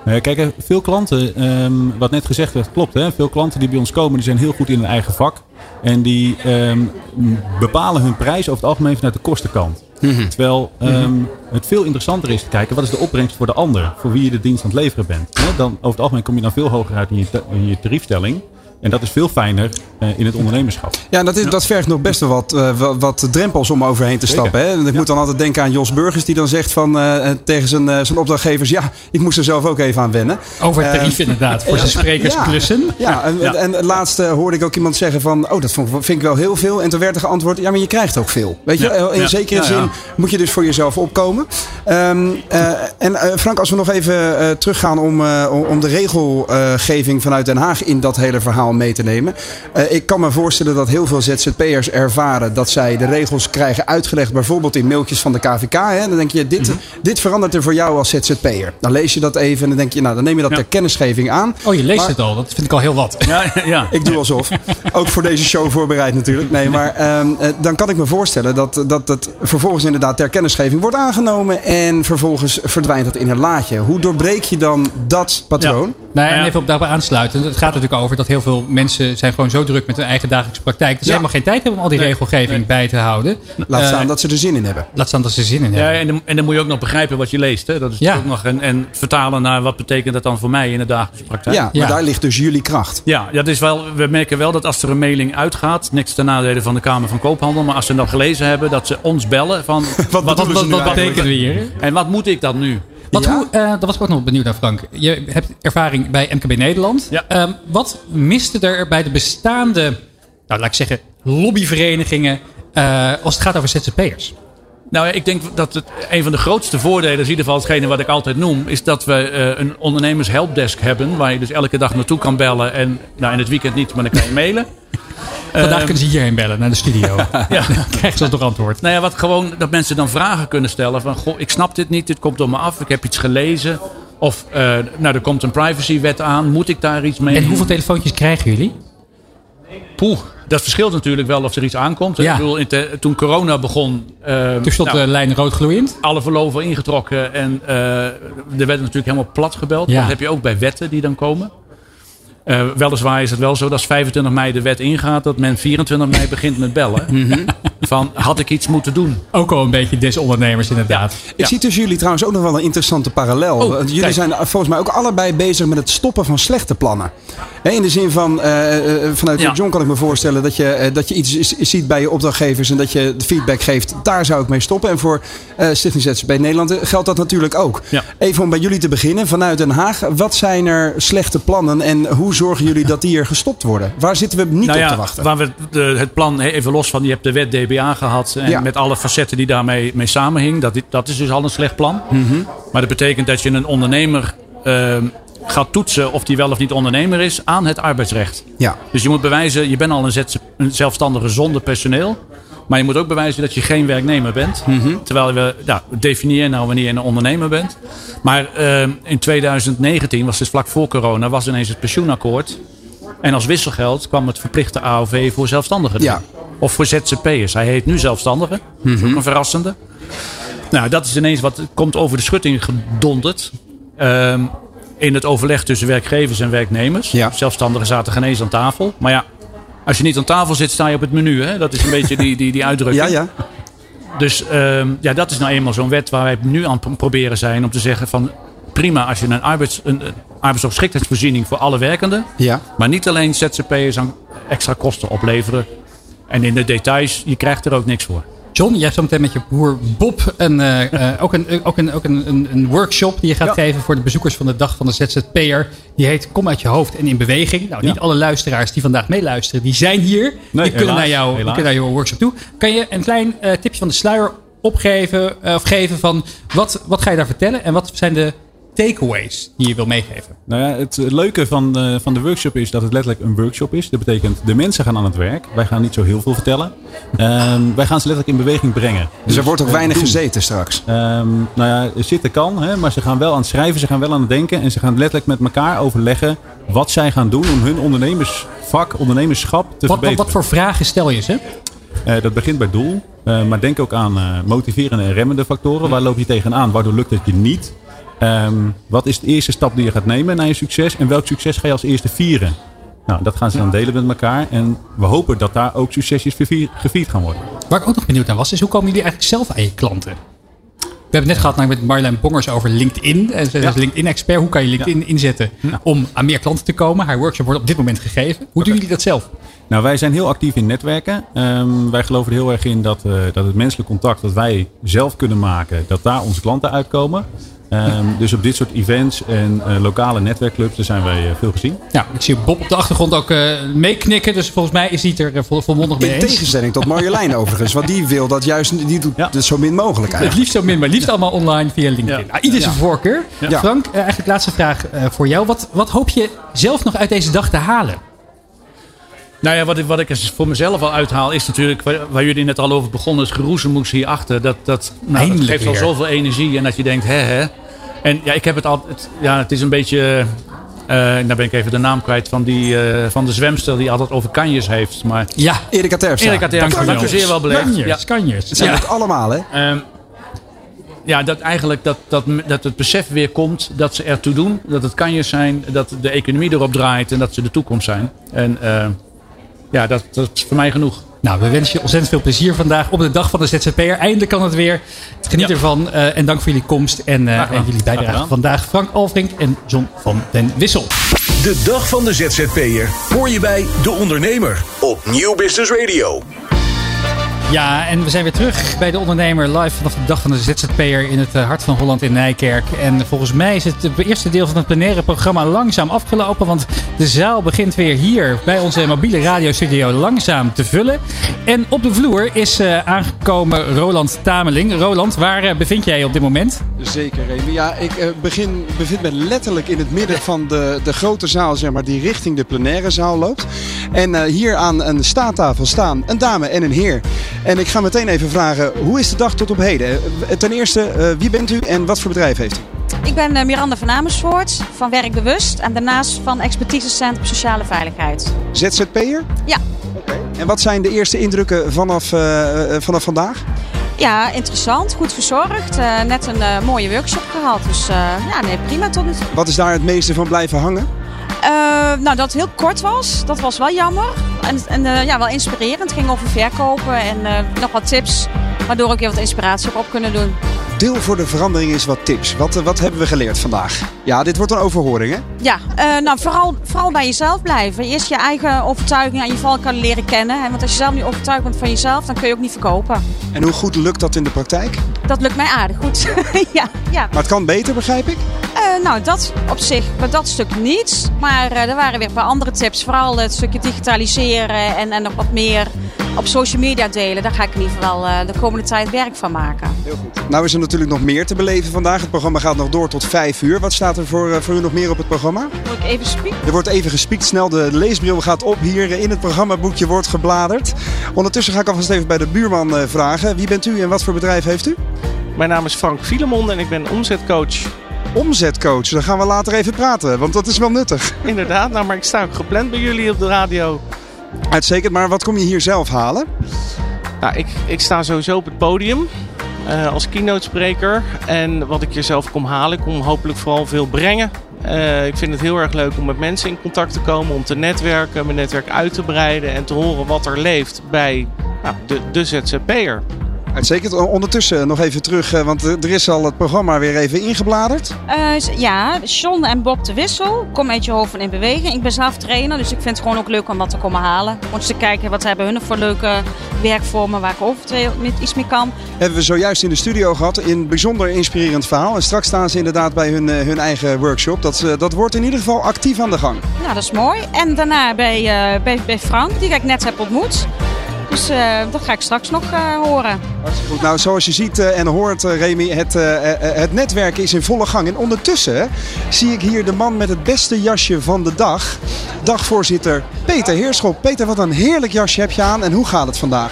Uh, kijk, veel klanten, um, wat net gezegd werd, klopt. Hè? Veel klanten die bij ons komen, die zijn heel goed in hun eigen vak. En die um, bepalen hun prijs over het algemeen vanuit de kostenkant. Mhm. Mm -hmm. Terwijl um, mm -hmm. het veel interessanter is te kijken, wat is de opbrengst voor de ander? Voor wie je de dienst aan het leveren bent. Hè? Dan, over het algemeen kom je dan veel hoger uit in je, in je tariefstelling. En dat is veel fijner uh, in het ondernemerschap. Ja, dat, is, dat vergt nog best wel wat, uh, wat, wat, drempels om overheen te stappen. Hè? En ik ja. moet dan altijd denken aan Jos Burgers, die dan zegt van, uh, tegen zijn, zijn opdrachtgevers: Ja, ik moest er zelf ook even aan wennen. Over het tarief inderdaad, voor zijn sprekersklussen. Ja, ja, en, ja. en, en laatst hoorde ik ook iemand zeggen: van, Oh, dat vind ik wel heel veel. En toen werd er geantwoord: Ja, maar je krijgt ook veel. Weet je, in zekere zin moet je dus voor jezelf opkomen. Um, en Frank, als we nog even teruggaan om, om de regelgeving vanuit Den Haag in dat hele verhaal mee te nemen. Uh, ik kan me voorstellen dat heel veel ZZP'ers ervaren dat zij de regels krijgen uitgelegd, bijvoorbeeld in mailtjes van de KVK. Hè? Dan denk je, dit, mm -hmm. dit verandert er voor jou als ZZP'er. Dan lees je dat even en dan denk je, nou, dan neem je dat ja. ter kennisgeving aan. Oh, je leest maar, het al. Dat vind ik al heel wat. Ja, ja. ik doe alsof. Ook voor deze show voorbereid natuurlijk. Nee, maar um, uh, dan kan ik me voorstellen dat, dat het vervolgens inderdaad ter kennisgeving wordt aangenomen en vervolgens verdwijnt dat in een laadje. Hoe doorbreek je dan dat patroon? Ja. Nou, en even op daarbij aansluiten. Het gaat natuurlijk over dat heel veel mensen zijn gewoon zo druk met hun eigen dagelijkse praktijk. Dat ze ja. helemaal geen tijd hebben om al die nee. regelgeving nee. bij te houden. Laat staan uh, dat ze er zin in hebben. Laat staan dat ze er zin in ja, hebben. En dan, en dan moet je ook nog begrijpen wat je leest. Hè? Dat is ja. ook nog en, en vertalen naar wat betekent dat dan voor mij in de dagelijkse praktijk. Ja, maar daar ligt dus jullie kracht. Ja, dat is wel, we merken wel dat als er een mailing uitgaat, niks ten nadele van de Kamer van Koophandel, maar als ze dat gelezen hebben, dat ze ons bellen van wat, wat, wat, wat betekent we hier? En wat moet ik dan nu? Wat, ja? hoe, uh, daar was ik ook nog benieuwd naar, Frank. Je hebt ervaring bij MKB Nederland. Ja. Um, wat miste er bij de bestaande, nou, laat ik zeggen, lobbyverenigingen uh, als het gaat over ZZP'ers? Nou, ik denk dat het een van de grootste voordelen, is in ieder geval hetgene wat ik altijd noem, is dat we uh, een ondernemers helpdesk hebben, waar je dus elke dag naartoe kan bellen en nou, in het weekend niet, maar dan kan je mailen. Vandaag um, kunnen ze hierheen bellen naar de studio. ja. Dan krijgen ze toch antwoord. Nou ja, wat gewoon dat mensen dan vragen kunnen stellen van, goh, ik snap dit niet, dit komt op me af, ik heb iets gelezen. Of, uh, nou, er komt een privacywet aan, moet ik daar iets mee? En hoeveel telefoontjes krijgen jullie? Poeh, dat verschilt natuurlijk wel of er iets aankomt. Ja. Ik bedoel, te, toen corona begon... Uh, toen stond nou, de lijn rood gloeiend. Alle verloven ingetrokken en uh, er werd natuurlijk helemaal plat gebeld. Ja. Dat heb je ook bij wetten die dan komen. Uh, weliswaar is het wel zo dat als 25 mei de wet ingaat, dat men 24 mei begint met bellen. Mhm. Van had ik iets moeten doen? Ook al een beetje desondernemers inderdaad. Ik zie tussen jullie trouwens ook nog wel een interessante parallel. Oh, Want jullie kijk. zijn volgens mij ook allebei bezig met het stoppen van slechte plannen. Hè, In de zin van, eh, eh, vanuit Ja. John kan ik me voorstellen dat je, eh, dat je iets ziet bij je opdrachtgevers en dat je de feedback geeft. Daar zou ik mee stoppen. En voor eh Stichting ZZP Nederland eh, geldt dat natuurlijk ook. Ja. Even om bij jullie te beginnen, vanuit Den Haag. Wat zijn er slechte plannen en hoe zorgen jullie dat die er gestopt worden? Waar zitten we niet nou op ja, te wachten? waar we de, het plan, even los van, je hebt de wet Gehad. En Ja. met alle facetten die daarmee mee samenhing. Dat, dat is dus al een slecht plan. Mhm. Maar dat betekent dat je een ondernemer ehm, gaat toetsen of die wel of niet ondernemer is aan het arbeidsrecht. Ja. Dus je moet bewijzen, je bent al een, zelfstandige zonder personeel. Maar je moet ook bewijzen dat je geen werknemer bent. Mhm. Terwijl we, ja, definieer nou wanneer je een ondernemer bent. Maar ehm, in 2019, was dus vlak voor corona, was ineens het pensioenakkoord. En als wisselgeld kwam het verplichte AOV voor zelfstandigen. Ja. Of voor ZZP'ers. Hij heet nu zelfstandige. Dat is ook een verrassende. Nou, dat is ineens wat komt over de schutting gedonderd. Ehm, in het overleg tussen werkgevers en werknemers. Ja. Zelfstandigen zaten geen eens aan tafel. Maar ja, als je niet aan tafel zit, sta je op het menu. Hè? Dat is een beetje die, die, die uitdrukking. Ja, ja. Dus ehm, ja, dat is nou eenmaal zo'n wet waar wij nu aan proberen zijn. Om te zeggen van prima als je een, arbeids, een, een voor alle werkenden. Ja. Maar niet alleen ZZP'ers aan extra kosten opleveren. En in de details, je krijgt er ook niks voor. John, jij hebt zo meteen met je broer Bob een, eh, eh, ook, een, ook, een, ook een, een, workshop die je gaat Ja. geven voor de bezoekers van de dag van de ZZP'er. Die heet Kom uit je hoofd en in beweging. Nou, niet Ja. alle luisteraars die vandaag meeluisteren, die zijn hier. die kunnen, naar jou, die kunnen naar jouw workshop toe. Kan je een klein eh, tipje van de sluier opgeven of geven van wat, wat ga je daar vertellen en wat zijn de takeaways die je wil meegeven? Nou ja, het leuke van de, van de workshop is dat het letterlijk een workshop is. Dat betekent, de mensen gaan aan het werk. Wij gaan niet zo heel veel vertellen. Ehm, wij gaan ze letterlijk in beweging brengen. Dus er wordt ook eh, weinig doen. gezeten straks. Ehm, nou ja, zitten kan, hè, maar ze gaan wel aan het schrijven, ze gaan wel aan het denken. En ze gaan letterlijk met elkaar overleggen wat zij gaan doen om hun ondernemersvak, ondernemerschap te Wat, wat, verbeteren. wat voor vragen stel je ze? Eh, dat begint bij doel. Eh, maar denk ook aan eh, motiverende en remmende factoren. Waar loop je tegenaan? Waardoor lukt het je niet? Ehm, wat is de eerste stap die je gaat nemen naar je succes? En welk succes ga je als eerste vieren? Nou, dat gaan ze dan delen met elkaar. En we hopen dat daar ook succesjes gevierd gaan worden. Waar ik ook nog benieuwd naar was, is hoe komen jullie eigenlijk zelf aan je klanten? We hebben het net gehad met Marjolein Bongers over LinkedIn. En ze is Ja. LinkedIn-expert. Hoe kan je LinkedIn inzetten om aan meer klanten te komen? Haar workshop wordt op dit moment gegeven. Hoe doen jullie dat zelf? Nou, wij zijn heel actief in netwerken. Ehm, wij geloven er heel erg in dat, eh, dat het menselijk contact dat wij zelf kunnen maken, dat daar onze klanten uitkomen. Ehm, dus op dit soort events en eh, lokale netwerkclubs, daar zijn wij eh, veel gezien. Nou, ik zie Bob op de achtergrond ook eh, meeknikken. Dus volgens mij is hij het er vol, volmondig mee In eens. tegenstelling tot Marjolein overigens. Want die wil dat juist, die doet Ja. het zo min mogelijk Het eigenlijk. liefst zo min, maar liefst allemaal online via LinkedIn. Ja. Nou, ieder zijn voorkeur. Ja. Frank, eigenlijk laatste vraag eh, voor jou. Wat, wat hoop je zelf nog uit deze dag te halen? Nou ja, wat ik, wat ik voor mezelf al uithaal is natuurlijk, waar, waar jullie net al over begonnen, het geroezemoes hierachter. Dat, dat, nou, dat geeft al zoveel energie en dat je denkt, hè hè. En ja, ik heb het altijd, ja, het is een beetje, eh nou ben ik even de naam kwijt van, die, eh, van de zwemster die altijd over kanjes heeft. Maar Ja, Erika Terpstra. Erik had dank dank u je zeer wel beleefd. kanjers, Ja. kanjers. Het zijn Ja. het allemaal, hè? Ehm, ja, dat eigenlijk dat, dat, dat het besef weer komt dat ze ertoe doen. Dat het kanjes zijn, dat de economie erop draait en dat ze de toekomst zijn. En eh, ja, dat, dat is voor mij genoeg. Nou, we wensen je ontzettend veel plezier vandaag op de dag van de ZZP'er. Eindelijk kan het weer. Geniet Ja. ervan eh, en dank voor jullie komst en, eh, en jullie bijdrage vandaag. Frank Alvrink en John van den Wissel. De dag van de ZZP'er hoor je bij De Ondernemer op Nieuw Business Radio. Ja, en we zijn weer terug bij de ondernemer live vanaf de dag van de ZZP'er in het eh, hart van Holland in Nijkerk. En volgens mij is het, eerste deel van het plenaire programma langzaam afgelopen, want de zaal begint weer hier bij onze mobiele radiostudio langzaam te vullen. En op de vloer is eh, aangekomen Roland Tameling. Roland, waar eh, bevind jij je op dit moment? Zeker, Remy. Ja, ik begin, bevind me letterlijk in het midden van de, de grote zaal, zeg maar, die richting de plenaire zaal loopt. En hier aan een staattafel staan een dame en een heer. En ik ga meteen even vragen, hoe is de dag tot op heden? Eh, Ten eerste, eh, wie bent u en wat voor bedrijf heeft u? Ik ben eh, Miranda van Amersfoort van Werkbewust en daarnaast van Expertisecentrum Sociale Veiligheid. ZZP'er? Ja. Oké. En wat zijn de eerste indrukken vanaf, vanaf vandaag? Ja, interessant, goed verzorgd. net een mooie workshop gehad. Dus ja, nee, prima tot nu toe. Wat is daar het meeste van blijven hangen? Uh, nou, dat het heel kort was, dat was wel jammer. En, en uh, ja, wel inspirerend. Het ging over verkopen en uh, nog wat tips. Waardoor ik weer wat inspiratie op kunnen doen. Deel voor de verandering is wat tips. Wat, wat hebben we geleerd vandaag? Ja, dit wordt een overhoring, hè? Ja, nou vooral, vooral bij jezelf blijven. Eerst je eigen overtuiging en je val kan leren kennen. Hè? Want als je zelf niet overtuigd bent van jezelf, dan kun je ook niet verkopen. En hoe goed lukt dat in de praktijk? Dat lukt mij aardig goed. ja, ja. Maar het kan beter, begrijp ik? Uh, nou, dat op zich, dat stuk niet. Maar uh, er waren weer een paar andere tips. Vooral het stukje digitaliseren en, en nog wat meer op social media delen. Daar ga ik in ieder geval de komende tijd werk van maken. Heel goed. Nou is er natuurlijk nog meer te beleven vandaag. Het programma gaat nog door tot 5 uur. Wat staat er voor, voor u nog meer op het programma? Moet ik even spieken? Er wordt even gespiekt. Snel de leesbril gaat op. Hier in het programmaboekje wordt gebladerd. Ondertussen ga ik alvast even bij de buurman vragen. Wie bent u en wat voor bedrijf heeft u? Mijn naam is Frank Filemon en ik ben omzetcoach omzetcoach. Dan gaan we later even praten, want dat is wel nuttig. Inderdaad, nou, maar ik sta ook gepland bij jullie op de radio. Uitstekend, maar wat kom je hier zelf halen? Nou, ik, ik sta sowieso op het podium uh, als keynote spreker. En wat ik hier zelf kom halen, ik kom hopelijk vooral veel brengen. Uh, ik vind het heel erg leuk om met mensen in contact te komen, om te netwerken, mijn netwerk uit te breiden en te horen wat er leeft bij nou, de, de ZZP'er. Uitstekend. Ondertussen nog even terug, eh, want er is al het programma weer even ingebladerd. Uh, ja, John en Bob de Wissel. Kom met je hoofd in beweging. Ik ben zelf trainer, dus ik vind het gewoon ook leuk om wat te komen halen. Om eens te kijken wat hebben hun voor leuke werkvormen waar ik over iets mee kan. Hebben we zojuist in de studio gehad. Een bijzonder inspirerend verhaal. En straks staan ze inderdaad bij hun, eh, hun eigen workshop. Dat, dat wordt in ieder geval actief aan de gang. Nou, dat is mooi. En daarna bij, bij, bij Frank, die ik net heb ontmoet. Dus uh, dat ga ik straks nog uh, horen. Hartstikke goed. Nou, zoals je ziet uh, en hoort, Remy, het, het netwerk is in volle gang. En ondertussen zie ik hier de man met het beste jasje van de dag. Dagvoorzitter Peter Heerschop. Peter, wat een heerlijk jasje heb je aan en hoe gaat het vandaag?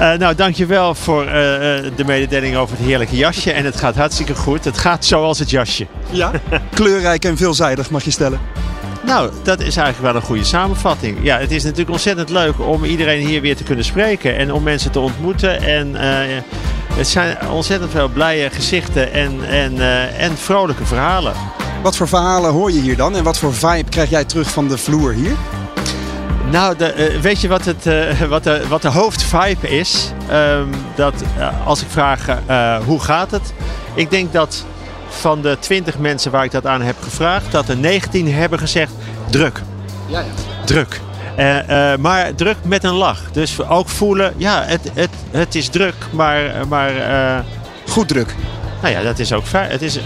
Uh, nou, dankjewel voor uh, de mededeling over het heerlijke jasje. En het gaat hartstikke goed. Het gaat zoals het jasje. Ja, kleurrijk en veelzijdig mag je stellen. Nou, dat is eigenlijk wel een goede samenvatting. Ja, het is natuurlijk ontzettend leuk om iedereen hier weer te kunnen spreken en om mensen te ontmoeten. En uh, het zijn ontzettend veel blije gezichten en, en, uh, en vrolijke verhalen. Wat voor verhalen hoor je hier dan en wat voor vibe krijg jij terug van de vloer hier? Nou, de, uh, weet je wat, het, wat, de, wat de hoofdvibe is? Um, dat als ik vraag hoe gaat het? Ik denk dat van de 20 mensen waar ik dat aan heb gevraagd, dat er 19 hebben gezegd druk. Ja, ja. Druk. Uh, uh, maar druk met een lach. Dus ook voelen, ja, het, het, het is druk, maar. maar uh, Goed druk. Nou ja, dat is ook fijn. Het is,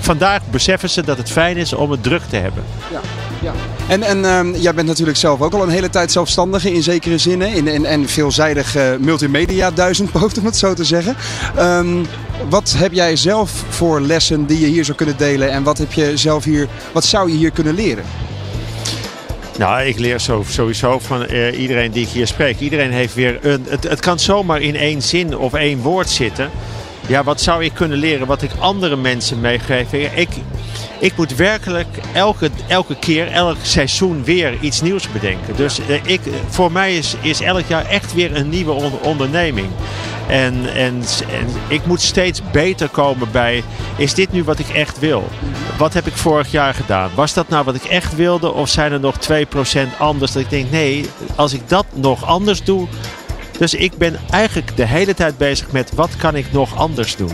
vandaag beseffen ze dat het fijn is om het druk te hebben. Ja, ja. En, en uh, jij bent natuurlijk zelf ook al een hele tijd zelfstandige in zekere zin. In, in, en veelzijdig multimedia duizendpoot, om het zo te zeggen. Um, wat heb jij zelf voor lessen die je hier zou kunnen delen? En wat, heb je zelf hier, wat zou je hier kunnen leren? Nou, ik leer sowieso van uh, iedereen die ik hier spreek. Iedereen heeft weer een. Het, het kan zomaar in één zin of één woord zitten. Ja, wat zou ik kunnen leren wat ik andere mensen meegeef? Ik, ik moet werkelijk elke, elke keer, elk seizoen weer iets nieuws bedenken. Dus uh, ik, voor mij is, is elk jaar echt weer een nieuwe onderneming. En, en, en ik moet steeds beter komen bij, is dit nu wat ik echt wil? Wat heb ik vorig jaar gedaan? Was dat nou wat ik echt wilde? Of zijn er nog 2% anders? Dat ik denk, nee, als ik dat nog anders doe. Dus ik ben eigenlijk de hele tijd bezig met, wat kan ik nog anders doen?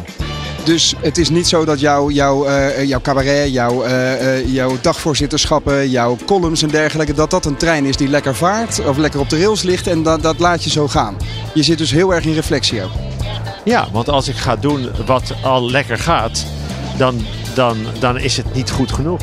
Dus het is niet zo dat jouw jou, uh, jouw cabaret, jouw, uh, jouw dagvoorzitterschappen, jouw columns en dergelijke, dat dat een trein is die lekker vaart of lekker op de rails ligt en dat, dat laat je zo gaan. Je zit dus heel erg in reflectie ook. Ja, want als ik ga doen wat al lekker gaat, dan, dan, dan is het niet goed genoeg.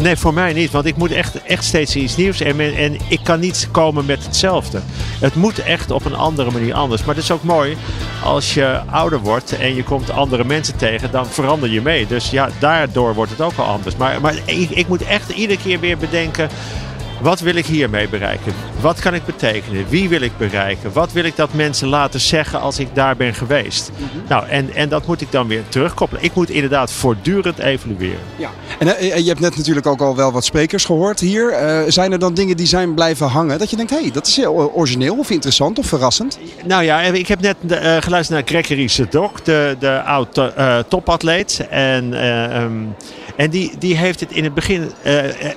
Nee, voor mij niet. Want ik moet echt, echt steeds iets nieuws. En, en ik kan niet komen met hetzelfde. Het moet echt op een andere manier anders. Maar het is ook mooi. Als je ouder wordt en je komt andere mensen tegen, dan verander je mee. Dus ja, daardoor wordt het ook al anders. Maar, maar ik, ik moet echt iedere keer weer bedenken. Wat wil ik hiermee bereiken? Wat kan ik betekenen? Wie wil ik bereiken? Wat wil ik dat mensen laten zeggen als ik daar ben geweest? Mhm. Nou, en, en dat moet ik dan weer terugkoppelen. Ik moet inderdaad voortdurend evalueren. Ja. En uh, je hebt net natuurlijk ook al wel wat sprekers gehoord hier. Uh, zijn er dan dingen die zijn blijven hangen? Dat je denkt, hé, hey, dat is heel origineel of interessant of verrassend? Nou ja, ik heb net uh, geluisterd naar Gregory Sedok, de, de oud topatleet. En um, En die, die heeft het in het begin, eh,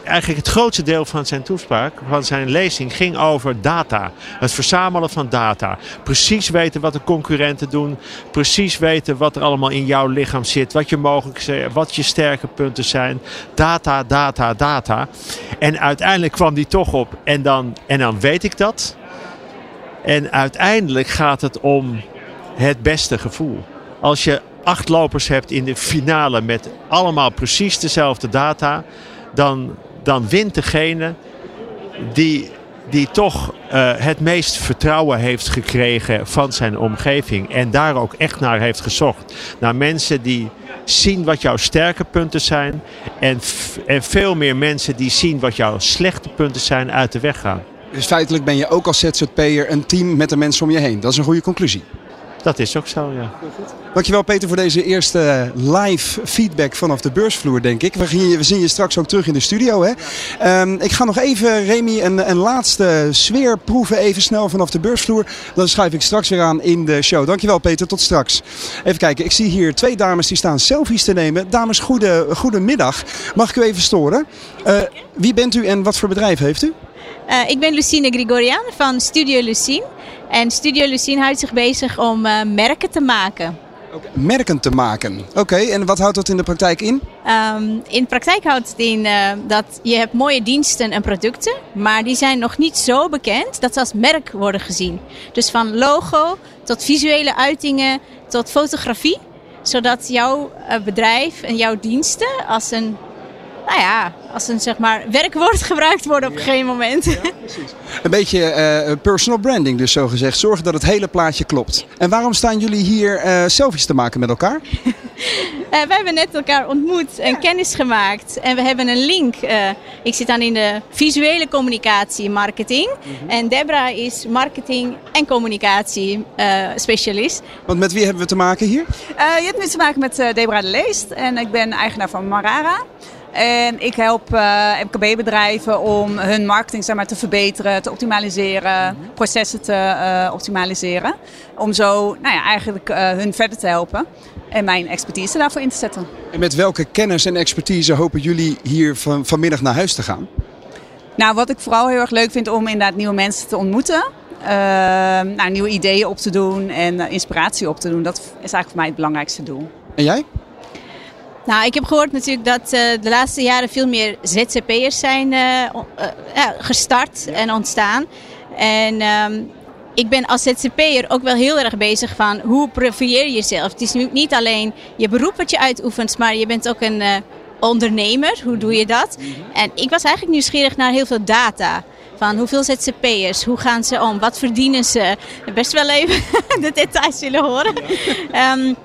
eigenlijk het grootste deel van zijn toespraak, van zijn lezing, ging over data. Het verzamelen van data. Precies weten wat de concurrenten doen. Precies weten wat er allemaal in jouw lichaam zit. Wat je mogelijk wat je sterke punten zijn. Data, data, data. En uiteindelijk kwam die toch op. En dan, en dan weet ik dat. En uiteindelijk gaat het om het beste gevoel. Als je acht lopers hebt in de finale met allemaal precies dezelfde data, dan, dan wint degene die, die toch uh, het meest vertrouwen heeft gekregen van zijn omgeving. En daar ook echt naar heeft gezocht. Naar mensen die zien wat jouw sterke punten zijn. En, en veel meer mensen die zien wat jouw slechte punten zijn uit de weg gaan. Dus feitelijk ben je ook als ZZP'er een team met de mensen om je heen. Dat is een goede conclusie. Dat is ook zo, ja. Dankjewel Peter voor deze eerste live feedback vanaf de beursvloer, denk ik. We, zien je, we zien je straks ook terug in de studio. Hè? Um, ik ga nog even, Remy, een, laatste sfeer proeven, even snel vanaf de beursvloer. Dan schuif ik straks weer aan in de show. Dankjewel Peter, tot straks. Even kijken, ik zie hier twee dames die staan selfies te nemen. Dames, goede, goedemiddag. Mag ik u even storen? Uh, wie bent u en wat voor bedrijf heeft u? Uh, ik ben Lucine Grigorian van Studio Lucine. En Studio Lucine houdt zich bezig om uh, merken te maken. Okay. Merken te maken. Oké, okay, en wat houdt dat in de praktijk in? Um, in de praktijk houdt het in uh, dat je hebt mooie diensten en producten, maar die zijn nog niet zo bekend dat ze als merk worden gezien. Dus van logo tot visuele uitingen tot fotografie, zodat jouw bedrijf en jouw diensten als een nou ja, als een zeg maar werkwoord gebruikt worden op een gegeven moment. Ja, precies. Een beetje uh, personal branding dus zo gezegd. Zorgen dat het hele plaatje klopt. En waarom staan jullie hier uh, selfies te maken met elkaar? we hebben net elkaar ontmoet en kennis gemaakt. En we hebben een link. ik zit dan in de visuele communicatie marketing. Mm-hmm. En Debra is marketing en communicatie specialist. Want met wie hebben we te maken hier? je hebt te maken met Debra de Leest. En ik ben eigenaar van Marara. En ik help uh, MKB-bedrijven om hun marketing zeg maar, te verbeteren, te optimaliseren, processen te uh, optimaliseren. Om zo nou ja, eigenlijk uh, hun verder te helpen en mijn expertise daarvoor in te zetten. En met welke kennis en expertise hopen jullie hier van, vanmiddag naar huis te gaan? Nou, wat ik vooral heel erg leuk vind om inderdaad nieuwe mensen te ontmoeten. nou, nieuwe ideeën op te doen en inspiratie op te doen. Dat is eigenlijk voor mij het belangrijkste doel. En jij? Nou, ik heb gehoord natuurlijk dat uh, de laatste jaren veel meer ZZP'ers zijn uh, uh, gestart en ontstaan. En um, ik ben als ZZP'er ook wel heel erg bezig van hoe profieer je jezelf. Het is nu niet alleen je beroep wat je uitoefent, maar je bent ook een ondernemer. Hoe doe je dat? En ik was eigenlijk nieuwsgierig naar heel veel data. Van hoeveel ZZP'ers, hoe gaan ze om, wat verdienen ze? Best wel even de details willen horen. Um,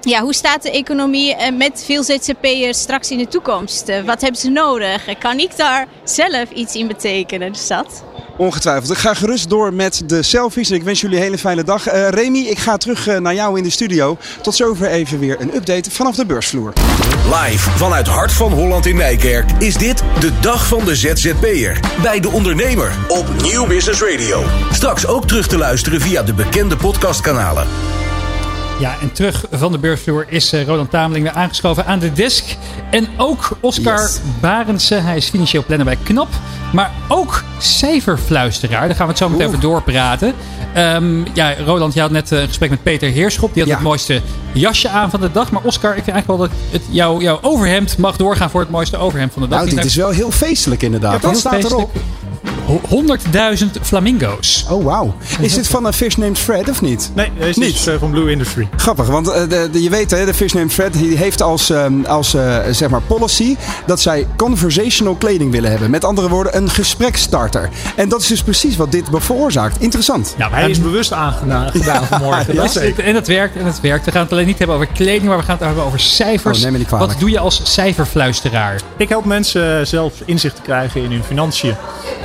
ja, hoe staat de economie eh, met veel ZZP'ers straks in de toekomst? Eh, wat hebben ze nodig? Kan ik daar zelf iets in betekenen? Dus dat. Ongetwijfeld. Ik ga gerust door met de selfies. Ik wens jullie een hele fijne dag. Uh, Remy, ik ga terug naar jou in de studio. Tot zover even weer een update vanaf de beursvloer. Live vanuit Hart van Holland in Nijkerk is dit de dag van de ZZP'er. Bij de ondernemer op Nieuw Business Radio. Straks ook terug te luisteren via de bekende podcastkanalen. Ja, en terug van de beursvloer is uh, Roland Tameling weer aangeschoven aan de desk. En ook Oscar yes. Barendse. Hij is financieel planner bij KNAP. Maar ook cijferfluisteraar. Daar gaan we het zo meteen over doorpraten. Um, ja, Roland, je had net een gesprek met Peter Heerschop. Die had ja. het mooiste jasje aan van de dag. Maar Oscar, ik vind eigenlijk wel dat het, jouw, jouw overhemd mag doorgaan voor het mooiste overhemd van de dag. Nou, dit is wel heel feestelijk inderdaad. Ja, Wat staat erop? 100.000 flamingo's. Oh, wauw. Is dit van een Fish Named Fred of niet? Nee, deze niet. is uh, van Blue Industry. Grappig, want uh, de, de, je weet, hè, de Fish Named Fred die heeft als, um, als uh, zeg maar policy dat zij conversational kleding willen hebben. Met andere woorden, een gesprekstarter. En dat is dus precies wat dit veroorzaakt. Interessant. Ja, hij is bewust aangedaan gedaan vanmorgen. ja, dat en het werkt, en het werkt. We gaan het alleen niet hebben over kleding, maar we gaan het hebben over cijfers. Oh, wat doe je als cijferfluisteraar? Ik help mensen zelf inzicht te krijgen in hun financiën.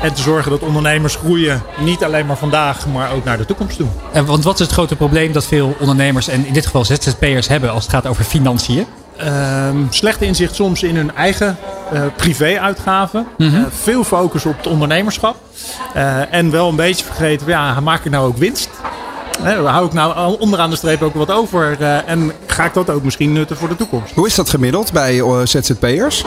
En te zorgen dat ondernemers groeien. Niet alleen maar vandaag, maar ook naar de toekomst toe. En want wat is het grote probleem dat veel ondernemers, en in dit geval ZZP'ers, hebben als het gaat over financiën? Um, slecht inzicht soms in hun eigen uh, privé-uitgaven. Mm -hmm. uh, veel focus op het ondernemerschap. Uh, en wel een beetje vergeten, ja, maak ik nou ook winst? Hè, hou ik nou onderaan de streep ook wat over? en ga ik dat ook misschien nutten voor de toekomst. Hoe is dat gemiddeld bij eh, ZZP'ers?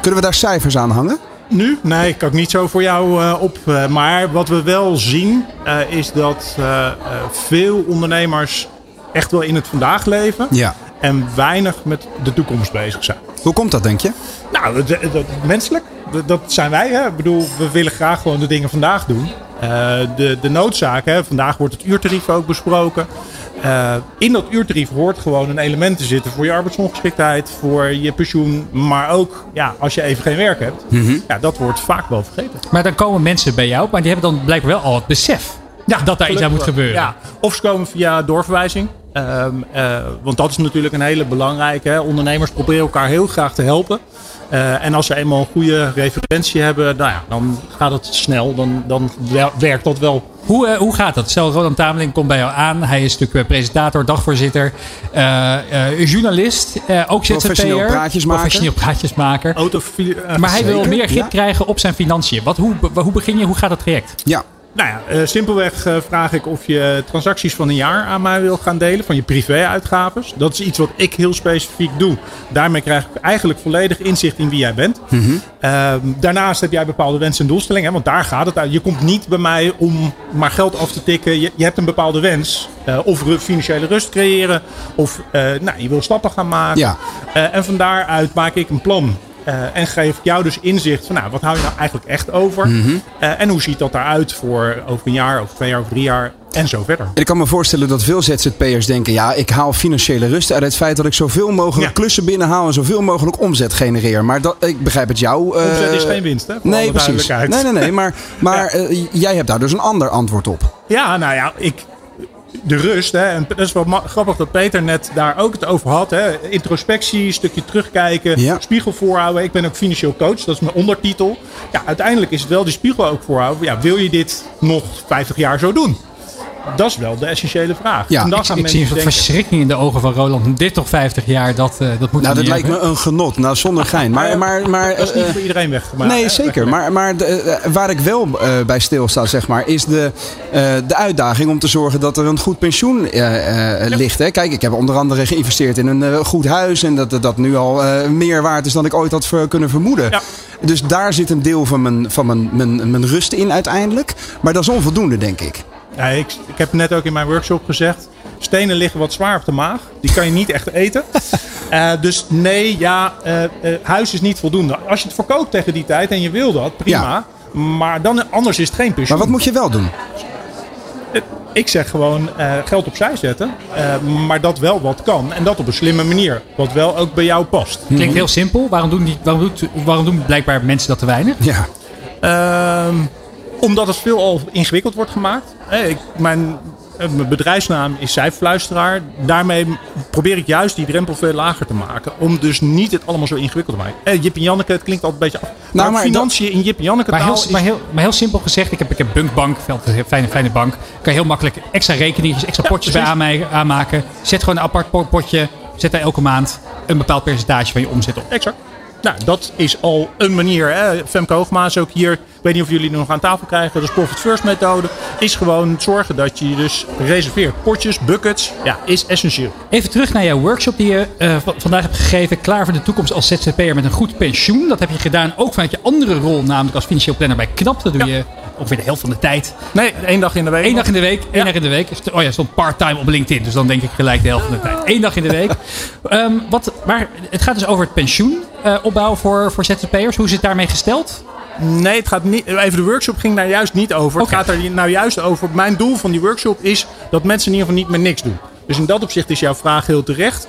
Kunnen we daar cijfers aan hangen? Nu? Nee, kan ik niet zo voor jou uh, op. Uh, maar wat we wel zien uh, is dat veel ondernemers echt wel in het vandaag leven. Ja. En weinig met de toekomst bezig zijn. Hoe komt dat, denk je? Nou, dat, dat, menselijk. Dat, dat zijn wij. Hè? Ik bedoel, we willen graag gewoon de dingen vandaag doen. de, de noodzaak, hè? vandaag wordt het uurtarief ook besproken. Uh, in dat uurtarief hoort gewoon een element te zitten voor je arbeidsongeschiktheid, voor je pensioen. Maar ook ja, als je even geen werk hebt. Mhm. Ja, dat wordt vaak wel vergeten. Maar dan komen mensen bij jou, maar die hebben dan blijkbaar wel al het besef ja, dat daar iets aan moet gebeuren. Ja. Of ze komen via doorverwijzing. Um, uh, want dat is natuurlijk een hele belangrijke. Hè. Ondernemers proberen elkaar heel graag te helpen. Uh, en als ze eenmaal een goede referentie hebben, nou ja, dan gaat het snel. Dan, dan werkt dat wel. Hoe, uh, hoe gaat dat? Stel, Roland Tameling komt bij jou aan. Hij is natuurlijk presentator, dagvoorzitter, uh, journalist, ook ZZP'er. Professioneel praatjesmaker. Professioneel praatjesmaker. Maar hij wil meer grip ja. krijgen op zijn financiën. Wat, hoe, hoe begin je? Hoe gaat dat traject? Ja. Nou ja, uh, simpelweg uh, vraag ik of je transacties van een jaar aan mij wil gaan delen. Van je privé-uitgaves. Dat is iets wat ik heel specifiek doe. Daarmee krijg ik eigenlijk volledig inzicht in wie jij bent. Mm -hmm. uh, daarnaast heb jij bepaalde wensen en doelstellingen. Hè, want daar gaat het uit. Je komt niet bij mij om maar geld af te tikken. Je, je hebt een bepaalde wens. of financiële rust creëren. Of nou, je wil stappen gaan maken. Ja. en van daaruit maak ik een plan. Uh, en geef jou dus inzicht van nou, wat hou je nou eigenlijk echt over? Mhm. Uh, en hoe ziet dat eruit voor over een jaar, over twee jaar, over drie jaar en zo verder. En ik kan me voorstellen dat veel ZZP'ers denken: ja, ik haal financiële rust uit het feit dat ik zoveel mogelijk Ja. klussen binnenhaal en zoveel mogelijk omzet genereer. Maar dat, ik begrijp het jou. eh, Omzet is geen winst, hè? Nee, precies. Nee, nee, nee. Maar, maar eh, jij hebt daar dus een ander antwoord op. Ja, nou ja, ik, de rust. Hè, en dat is wel grappig dat Peter net daar ook het over had. Hè. Introspectie, stukje terugkijken, Ja. spiegel voorhouden. Ik ben ook financieel coach, dat is mijn ondertitel. Ja, uiteindelijk is het wel die spiegel ook voorhouden. Ja, wil je dit nog 50 jaar zo doen? Dat is wel de essentiële vraag. Ja. Ik, zie een verschrikking in de ogen van Roland. Dit toch 50 jaar, dat, eh, dat moet Nou, dat lijkt me een genot. Nou, zonder gein. Maar, maar, maar, Dat is niet eh, voor iedereen weg. Maar, nee, zeker. Maar, maar de, eh, waar ik wel eh, bij stilsta, zeg maar, is de, eh, de uitdaging om te zorgen dat er een goed pensioen eh, eh, ligt. Hè. Kijk, ik heb onder andere geïnvesteerd in een eh, goed huis. En dat dat nu al eh, meer waard is dan ik ooit had ver- kunnen vermoeden. Ja. Dus daar zit een deel van, mijn, van mijn, mijn, mijn rust in uiteindelijk. Maar dat is onvoldoende, denk ik. Ja, ik, ik heb net ook in mijn workshop gezegd. Stenen liggen wat zwaar op de maag. Die kan je niet echt eten. Eh, dus nee, ja, eh, eh, huis is niet voldoende. Als je het verkoopt tegen die tijd en je wil dat, prima. Maar dan, anders is het geen pensioen. Maar wat moet je wel doen? Ik zeg gewoon eh, geld opzij zetten. eh, maar dat wel wat kan. En dat op een slimme manier. Wat wel ook bij jou past. Klinkt heel simpel. Waarom doen, die, waarom, doet, waarom doen blijkbaar mensen dat te weinig? Ja. Omdat het veel al ingewikkeld wordt gemaakt. Ik, mijn, eh, mijn bedrijfsnaam is cijferfluisteraar. Daarmee probeer ik juist die drempel veel lager te maken. Om dus niet het allemaal zo ingewikkeld te maken. Eh, Jip en Janneke, het klinkt altijd een beetje af. maar, maar financiën in Jip en Janneke Maar taal heel, is... maar, heel, maar heel simpel gezegd, ik heb, ik heb Bunkbank, een fijne, fijne bank. Kan je heel makkelijk extra rekeningen, extra Ja, potjes bij precies. aanmaken. Zet gewoon een apart po- potje, zet daar elke maand een bepaald percentage van je omzet op. Exact. Nou, dat is al een manier. Hè. Femke Hoogma is ook hier. Ik weet niet of jullie nog aan tafel krijgen. Is Profit First methode. Is gewoon zorgen dat je je dus reserveert. Potjes, buckets. Ja, is essentieel. Even terug naar jouw workshop die je eh, vandaag hebt gegeven. Klaar voor de toekomst als ZZP'er met een goed pensioen. Dat heb je gedaan ook vanuit je andere rol, namelijk als financieel planner bij KNAP. Dat doe je ongeveer de helft van de tijd. Nee, één dag in de week. Eén dag in de week. Ja. één dag in de week. Oh ja, stond part-time op LinkedIn. Dus dan denk ik gelijk de helft van de tijd. Eén dag in de week. Ehm, wat, maar het gaat dus over het pensioen eh, opbouwen voor, voor ZZP'ers. Hoe is het daarmee gesteld? Nee, het gaat niet. Even de workshop ging daar juist niet over. Het gaat er nou juist over. Mijn doel van die workshop is dat mensen in ieder geval niet meer niks doen. Dus in dat opzicht is jouw vraag heel terecht.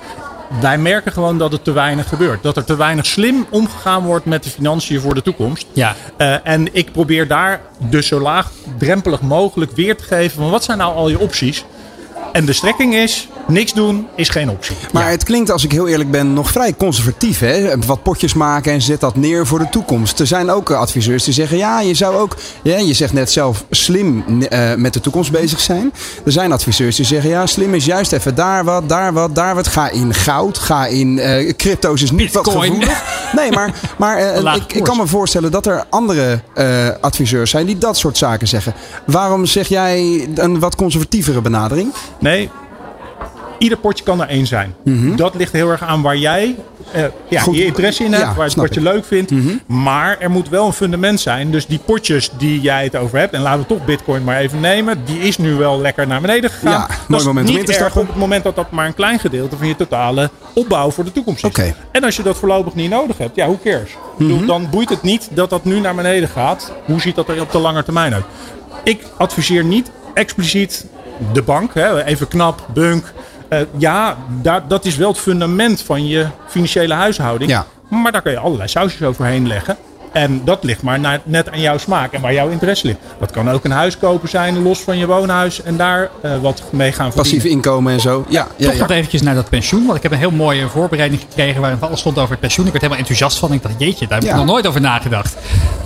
Wij merken gewoon dat het te weinig gebeurt. Dat er te weinig slim omgegaan wordt met de financiën voor de toekomst. Ja. Eh, en ik probeer daar dus zo laagdrempelig mogelijk weer te geven van wat zijn nou al je opties. En de strekking is, niks doen is geen optie. Maar het klinkt, als ik heel eerlijk ben, nog vrij conservatief. Hè? Wat potjes maken en zet dat neer voor de toekomst. Er zijn ook adviseurs die zeggen, ja, je zou ook... Ja, je zegt net zelf slim eh, met de toekomst bezig zijn. Er zijn adviseurs die zeggen, ja, slim is juist even daar wat, daar wat, daar wat. Ga in goud, ga in eh, crypto's is niet wat Bitcoin. gevoelig. Nee, maar, maar eh, ik, ik kan me voorstellen dat er andere eh, adviseurs zijn die dat soort zaken zeggen. Waarom zeg jij een wat conservatievere benadering? Nee, Ieder potje kan er één zijn. Mhm. Dat ligt heel erg aan waar jij eh, ja, Goed. je interesse in hebt, Ja, waar, wat je. Mhm. leuk vindt. Maar er moet wel een fundament zijn. Dus die potjes die jij het over hebt, en laten we toch Bitcoin maar even nemen, die is nu wel lekker naar beneden gegaan. Ja, dat mooi is moment om niet in te erg op het moment dat dat maar een klein gedeelte van je totale opbouw voor de toekomst is. En als je dat voorlopig niet nodig hebt, ja, who cares? Mhm. Dan boeit het niet dat dat nu naar beneden gaat. Hoe ziet dat er op de lange termijn uit? Ik adviseer niet expliciet de bank, hè, even knap, bunk. Eh, ja, daar, dat is wel het fundament van je financiële huishouding. Ja. Maar daar kun je allerlei sausjes overheen leggen. En dat ligt maar naar- net aan jouw smaak en waar jouw interesse ligt. Dat kan ook een huis kopen zijn, los van je woonhuis. En daar eh, wat mee gaan verdienen. Passief inkomen en zo. Ja, ja, Toch ja. nog eventjes naar dat pensioen. Want ik heb een heel mooie voorbereiding gekregen waarin alles stond over het pensioen. Ik werd helemaal enthousiast van. Ik dacht, jeetje, daar heb ik Ja. nog nooit over nagedacht.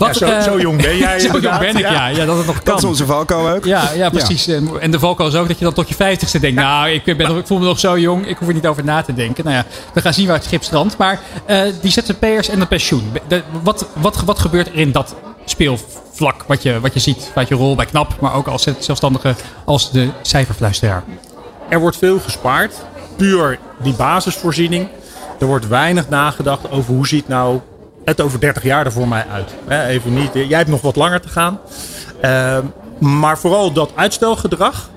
Ja, zo- eh, zo jong ben jij Zo jong ben ik, ja. ja. ja. Dat het nog kan. Dat is onze valkuil ook. Ja, ja, precies. En- En de valkuil is ook dat je dan tot je vijftigste denkt... nou, ik, ben nog, ik voel me nog zo jong, ik hoef er niet over na te denken. Nou ja, we gaan zien waar het schip strandt. Maar eh, die ZZP'ers en het pensioen. De- wat, wat, wat gebeurt er in dat speelvlak wat je, wat je ziet uit je rol bij KNAP... maar ook als zelfstandige, als de cijferfluisteraar? Er wordt veel gespaard. Puur die basisvoorziening. Er wordt weinig nagedacht over hoe ziet nou het over 30 jaar er voor mij uit. Even niet, jij hebt nog wat langer te gaan. Ehm, maar vooral dat uitstelgedrag,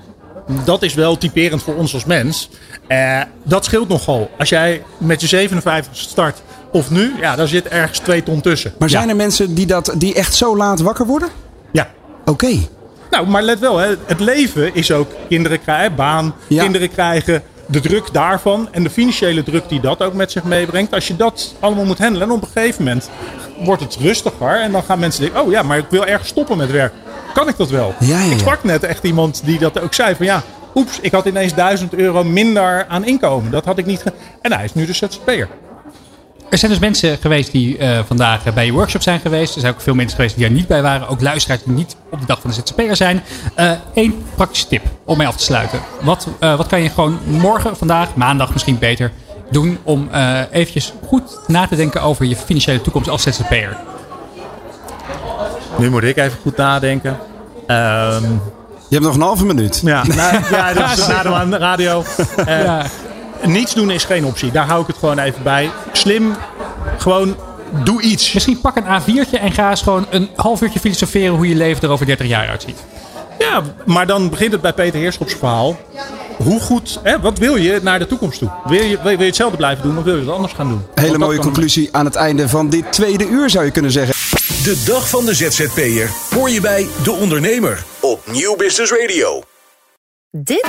dat is wel typerend voor ons als mens. Eh, dat scheelt nogal. Als jij met je 57 start of nu, ja, daar zit ergens twee ton tussen. Maar zijn er mensen die, dat, die echt zo laat wakker worden? Ja. Oké. Nou, maar let wel, hè, het leven is ook kinderen krijgen, baan, Ja. kinderen krijgen, de druk daarvan en de financiële druk die dat ook met zich meebrengt. Als je dat allemaal moet handelen, en op een gegeven moment wordt het rustiger en dan gaan mensen denken, oh ja, maar ik wil ergens stoppen met werk. Kan ik dat wel? Ja, ja, ja. Ik sprak net echt iemand die dat ook zei van ja, oeps, ik had ineens 1000 euro minder aan inkomen. Dat had ik niet. En hij is nu dus ZZP'er. Er zijn dus mensen geweest die eh, vandaag eh, bij je workshop zijn geweest. Er zijn ook veel mensen geweest die er niet bij waren. Ook luisteraars die niet op de dag van de ZZP'er zijn. Eén praktische tip om mee af te sluiten. Wat, eh, wat kan je gewoon morgen, vandaag, maandag misschien beter doen... om eh eventjes goed na te denken over je financiële toekomst als ZZP'er? Nu moet ik even goed nadenken. Ehm, Je hebt nog een halve minuut. Ja, nou, ja dat is de radio. Eh, Ja. Niets doen is geen optie. Daar hou ik het gewoon even bij. Slim, gewoon doe iets. Misschien pak een A4'tje en ga eens gewoon een half uurtje filosoferen... hoe je leven er over 30 jaar uitziet. Ja, maar dan begint het bij Peter Heerschops verhaal. Hoe goed, hè, wat wil je naar de toekomst toe? Wil je, wil je hetzelfde blijven doen of wil je het anders gaan doen? Hele mooie conclusie aan het einde van dit tweede uur zou je kunnen zeggen. De dag van de ZZP'er hoor je bij De Ondernemer op Nieuw Business Radio. Dit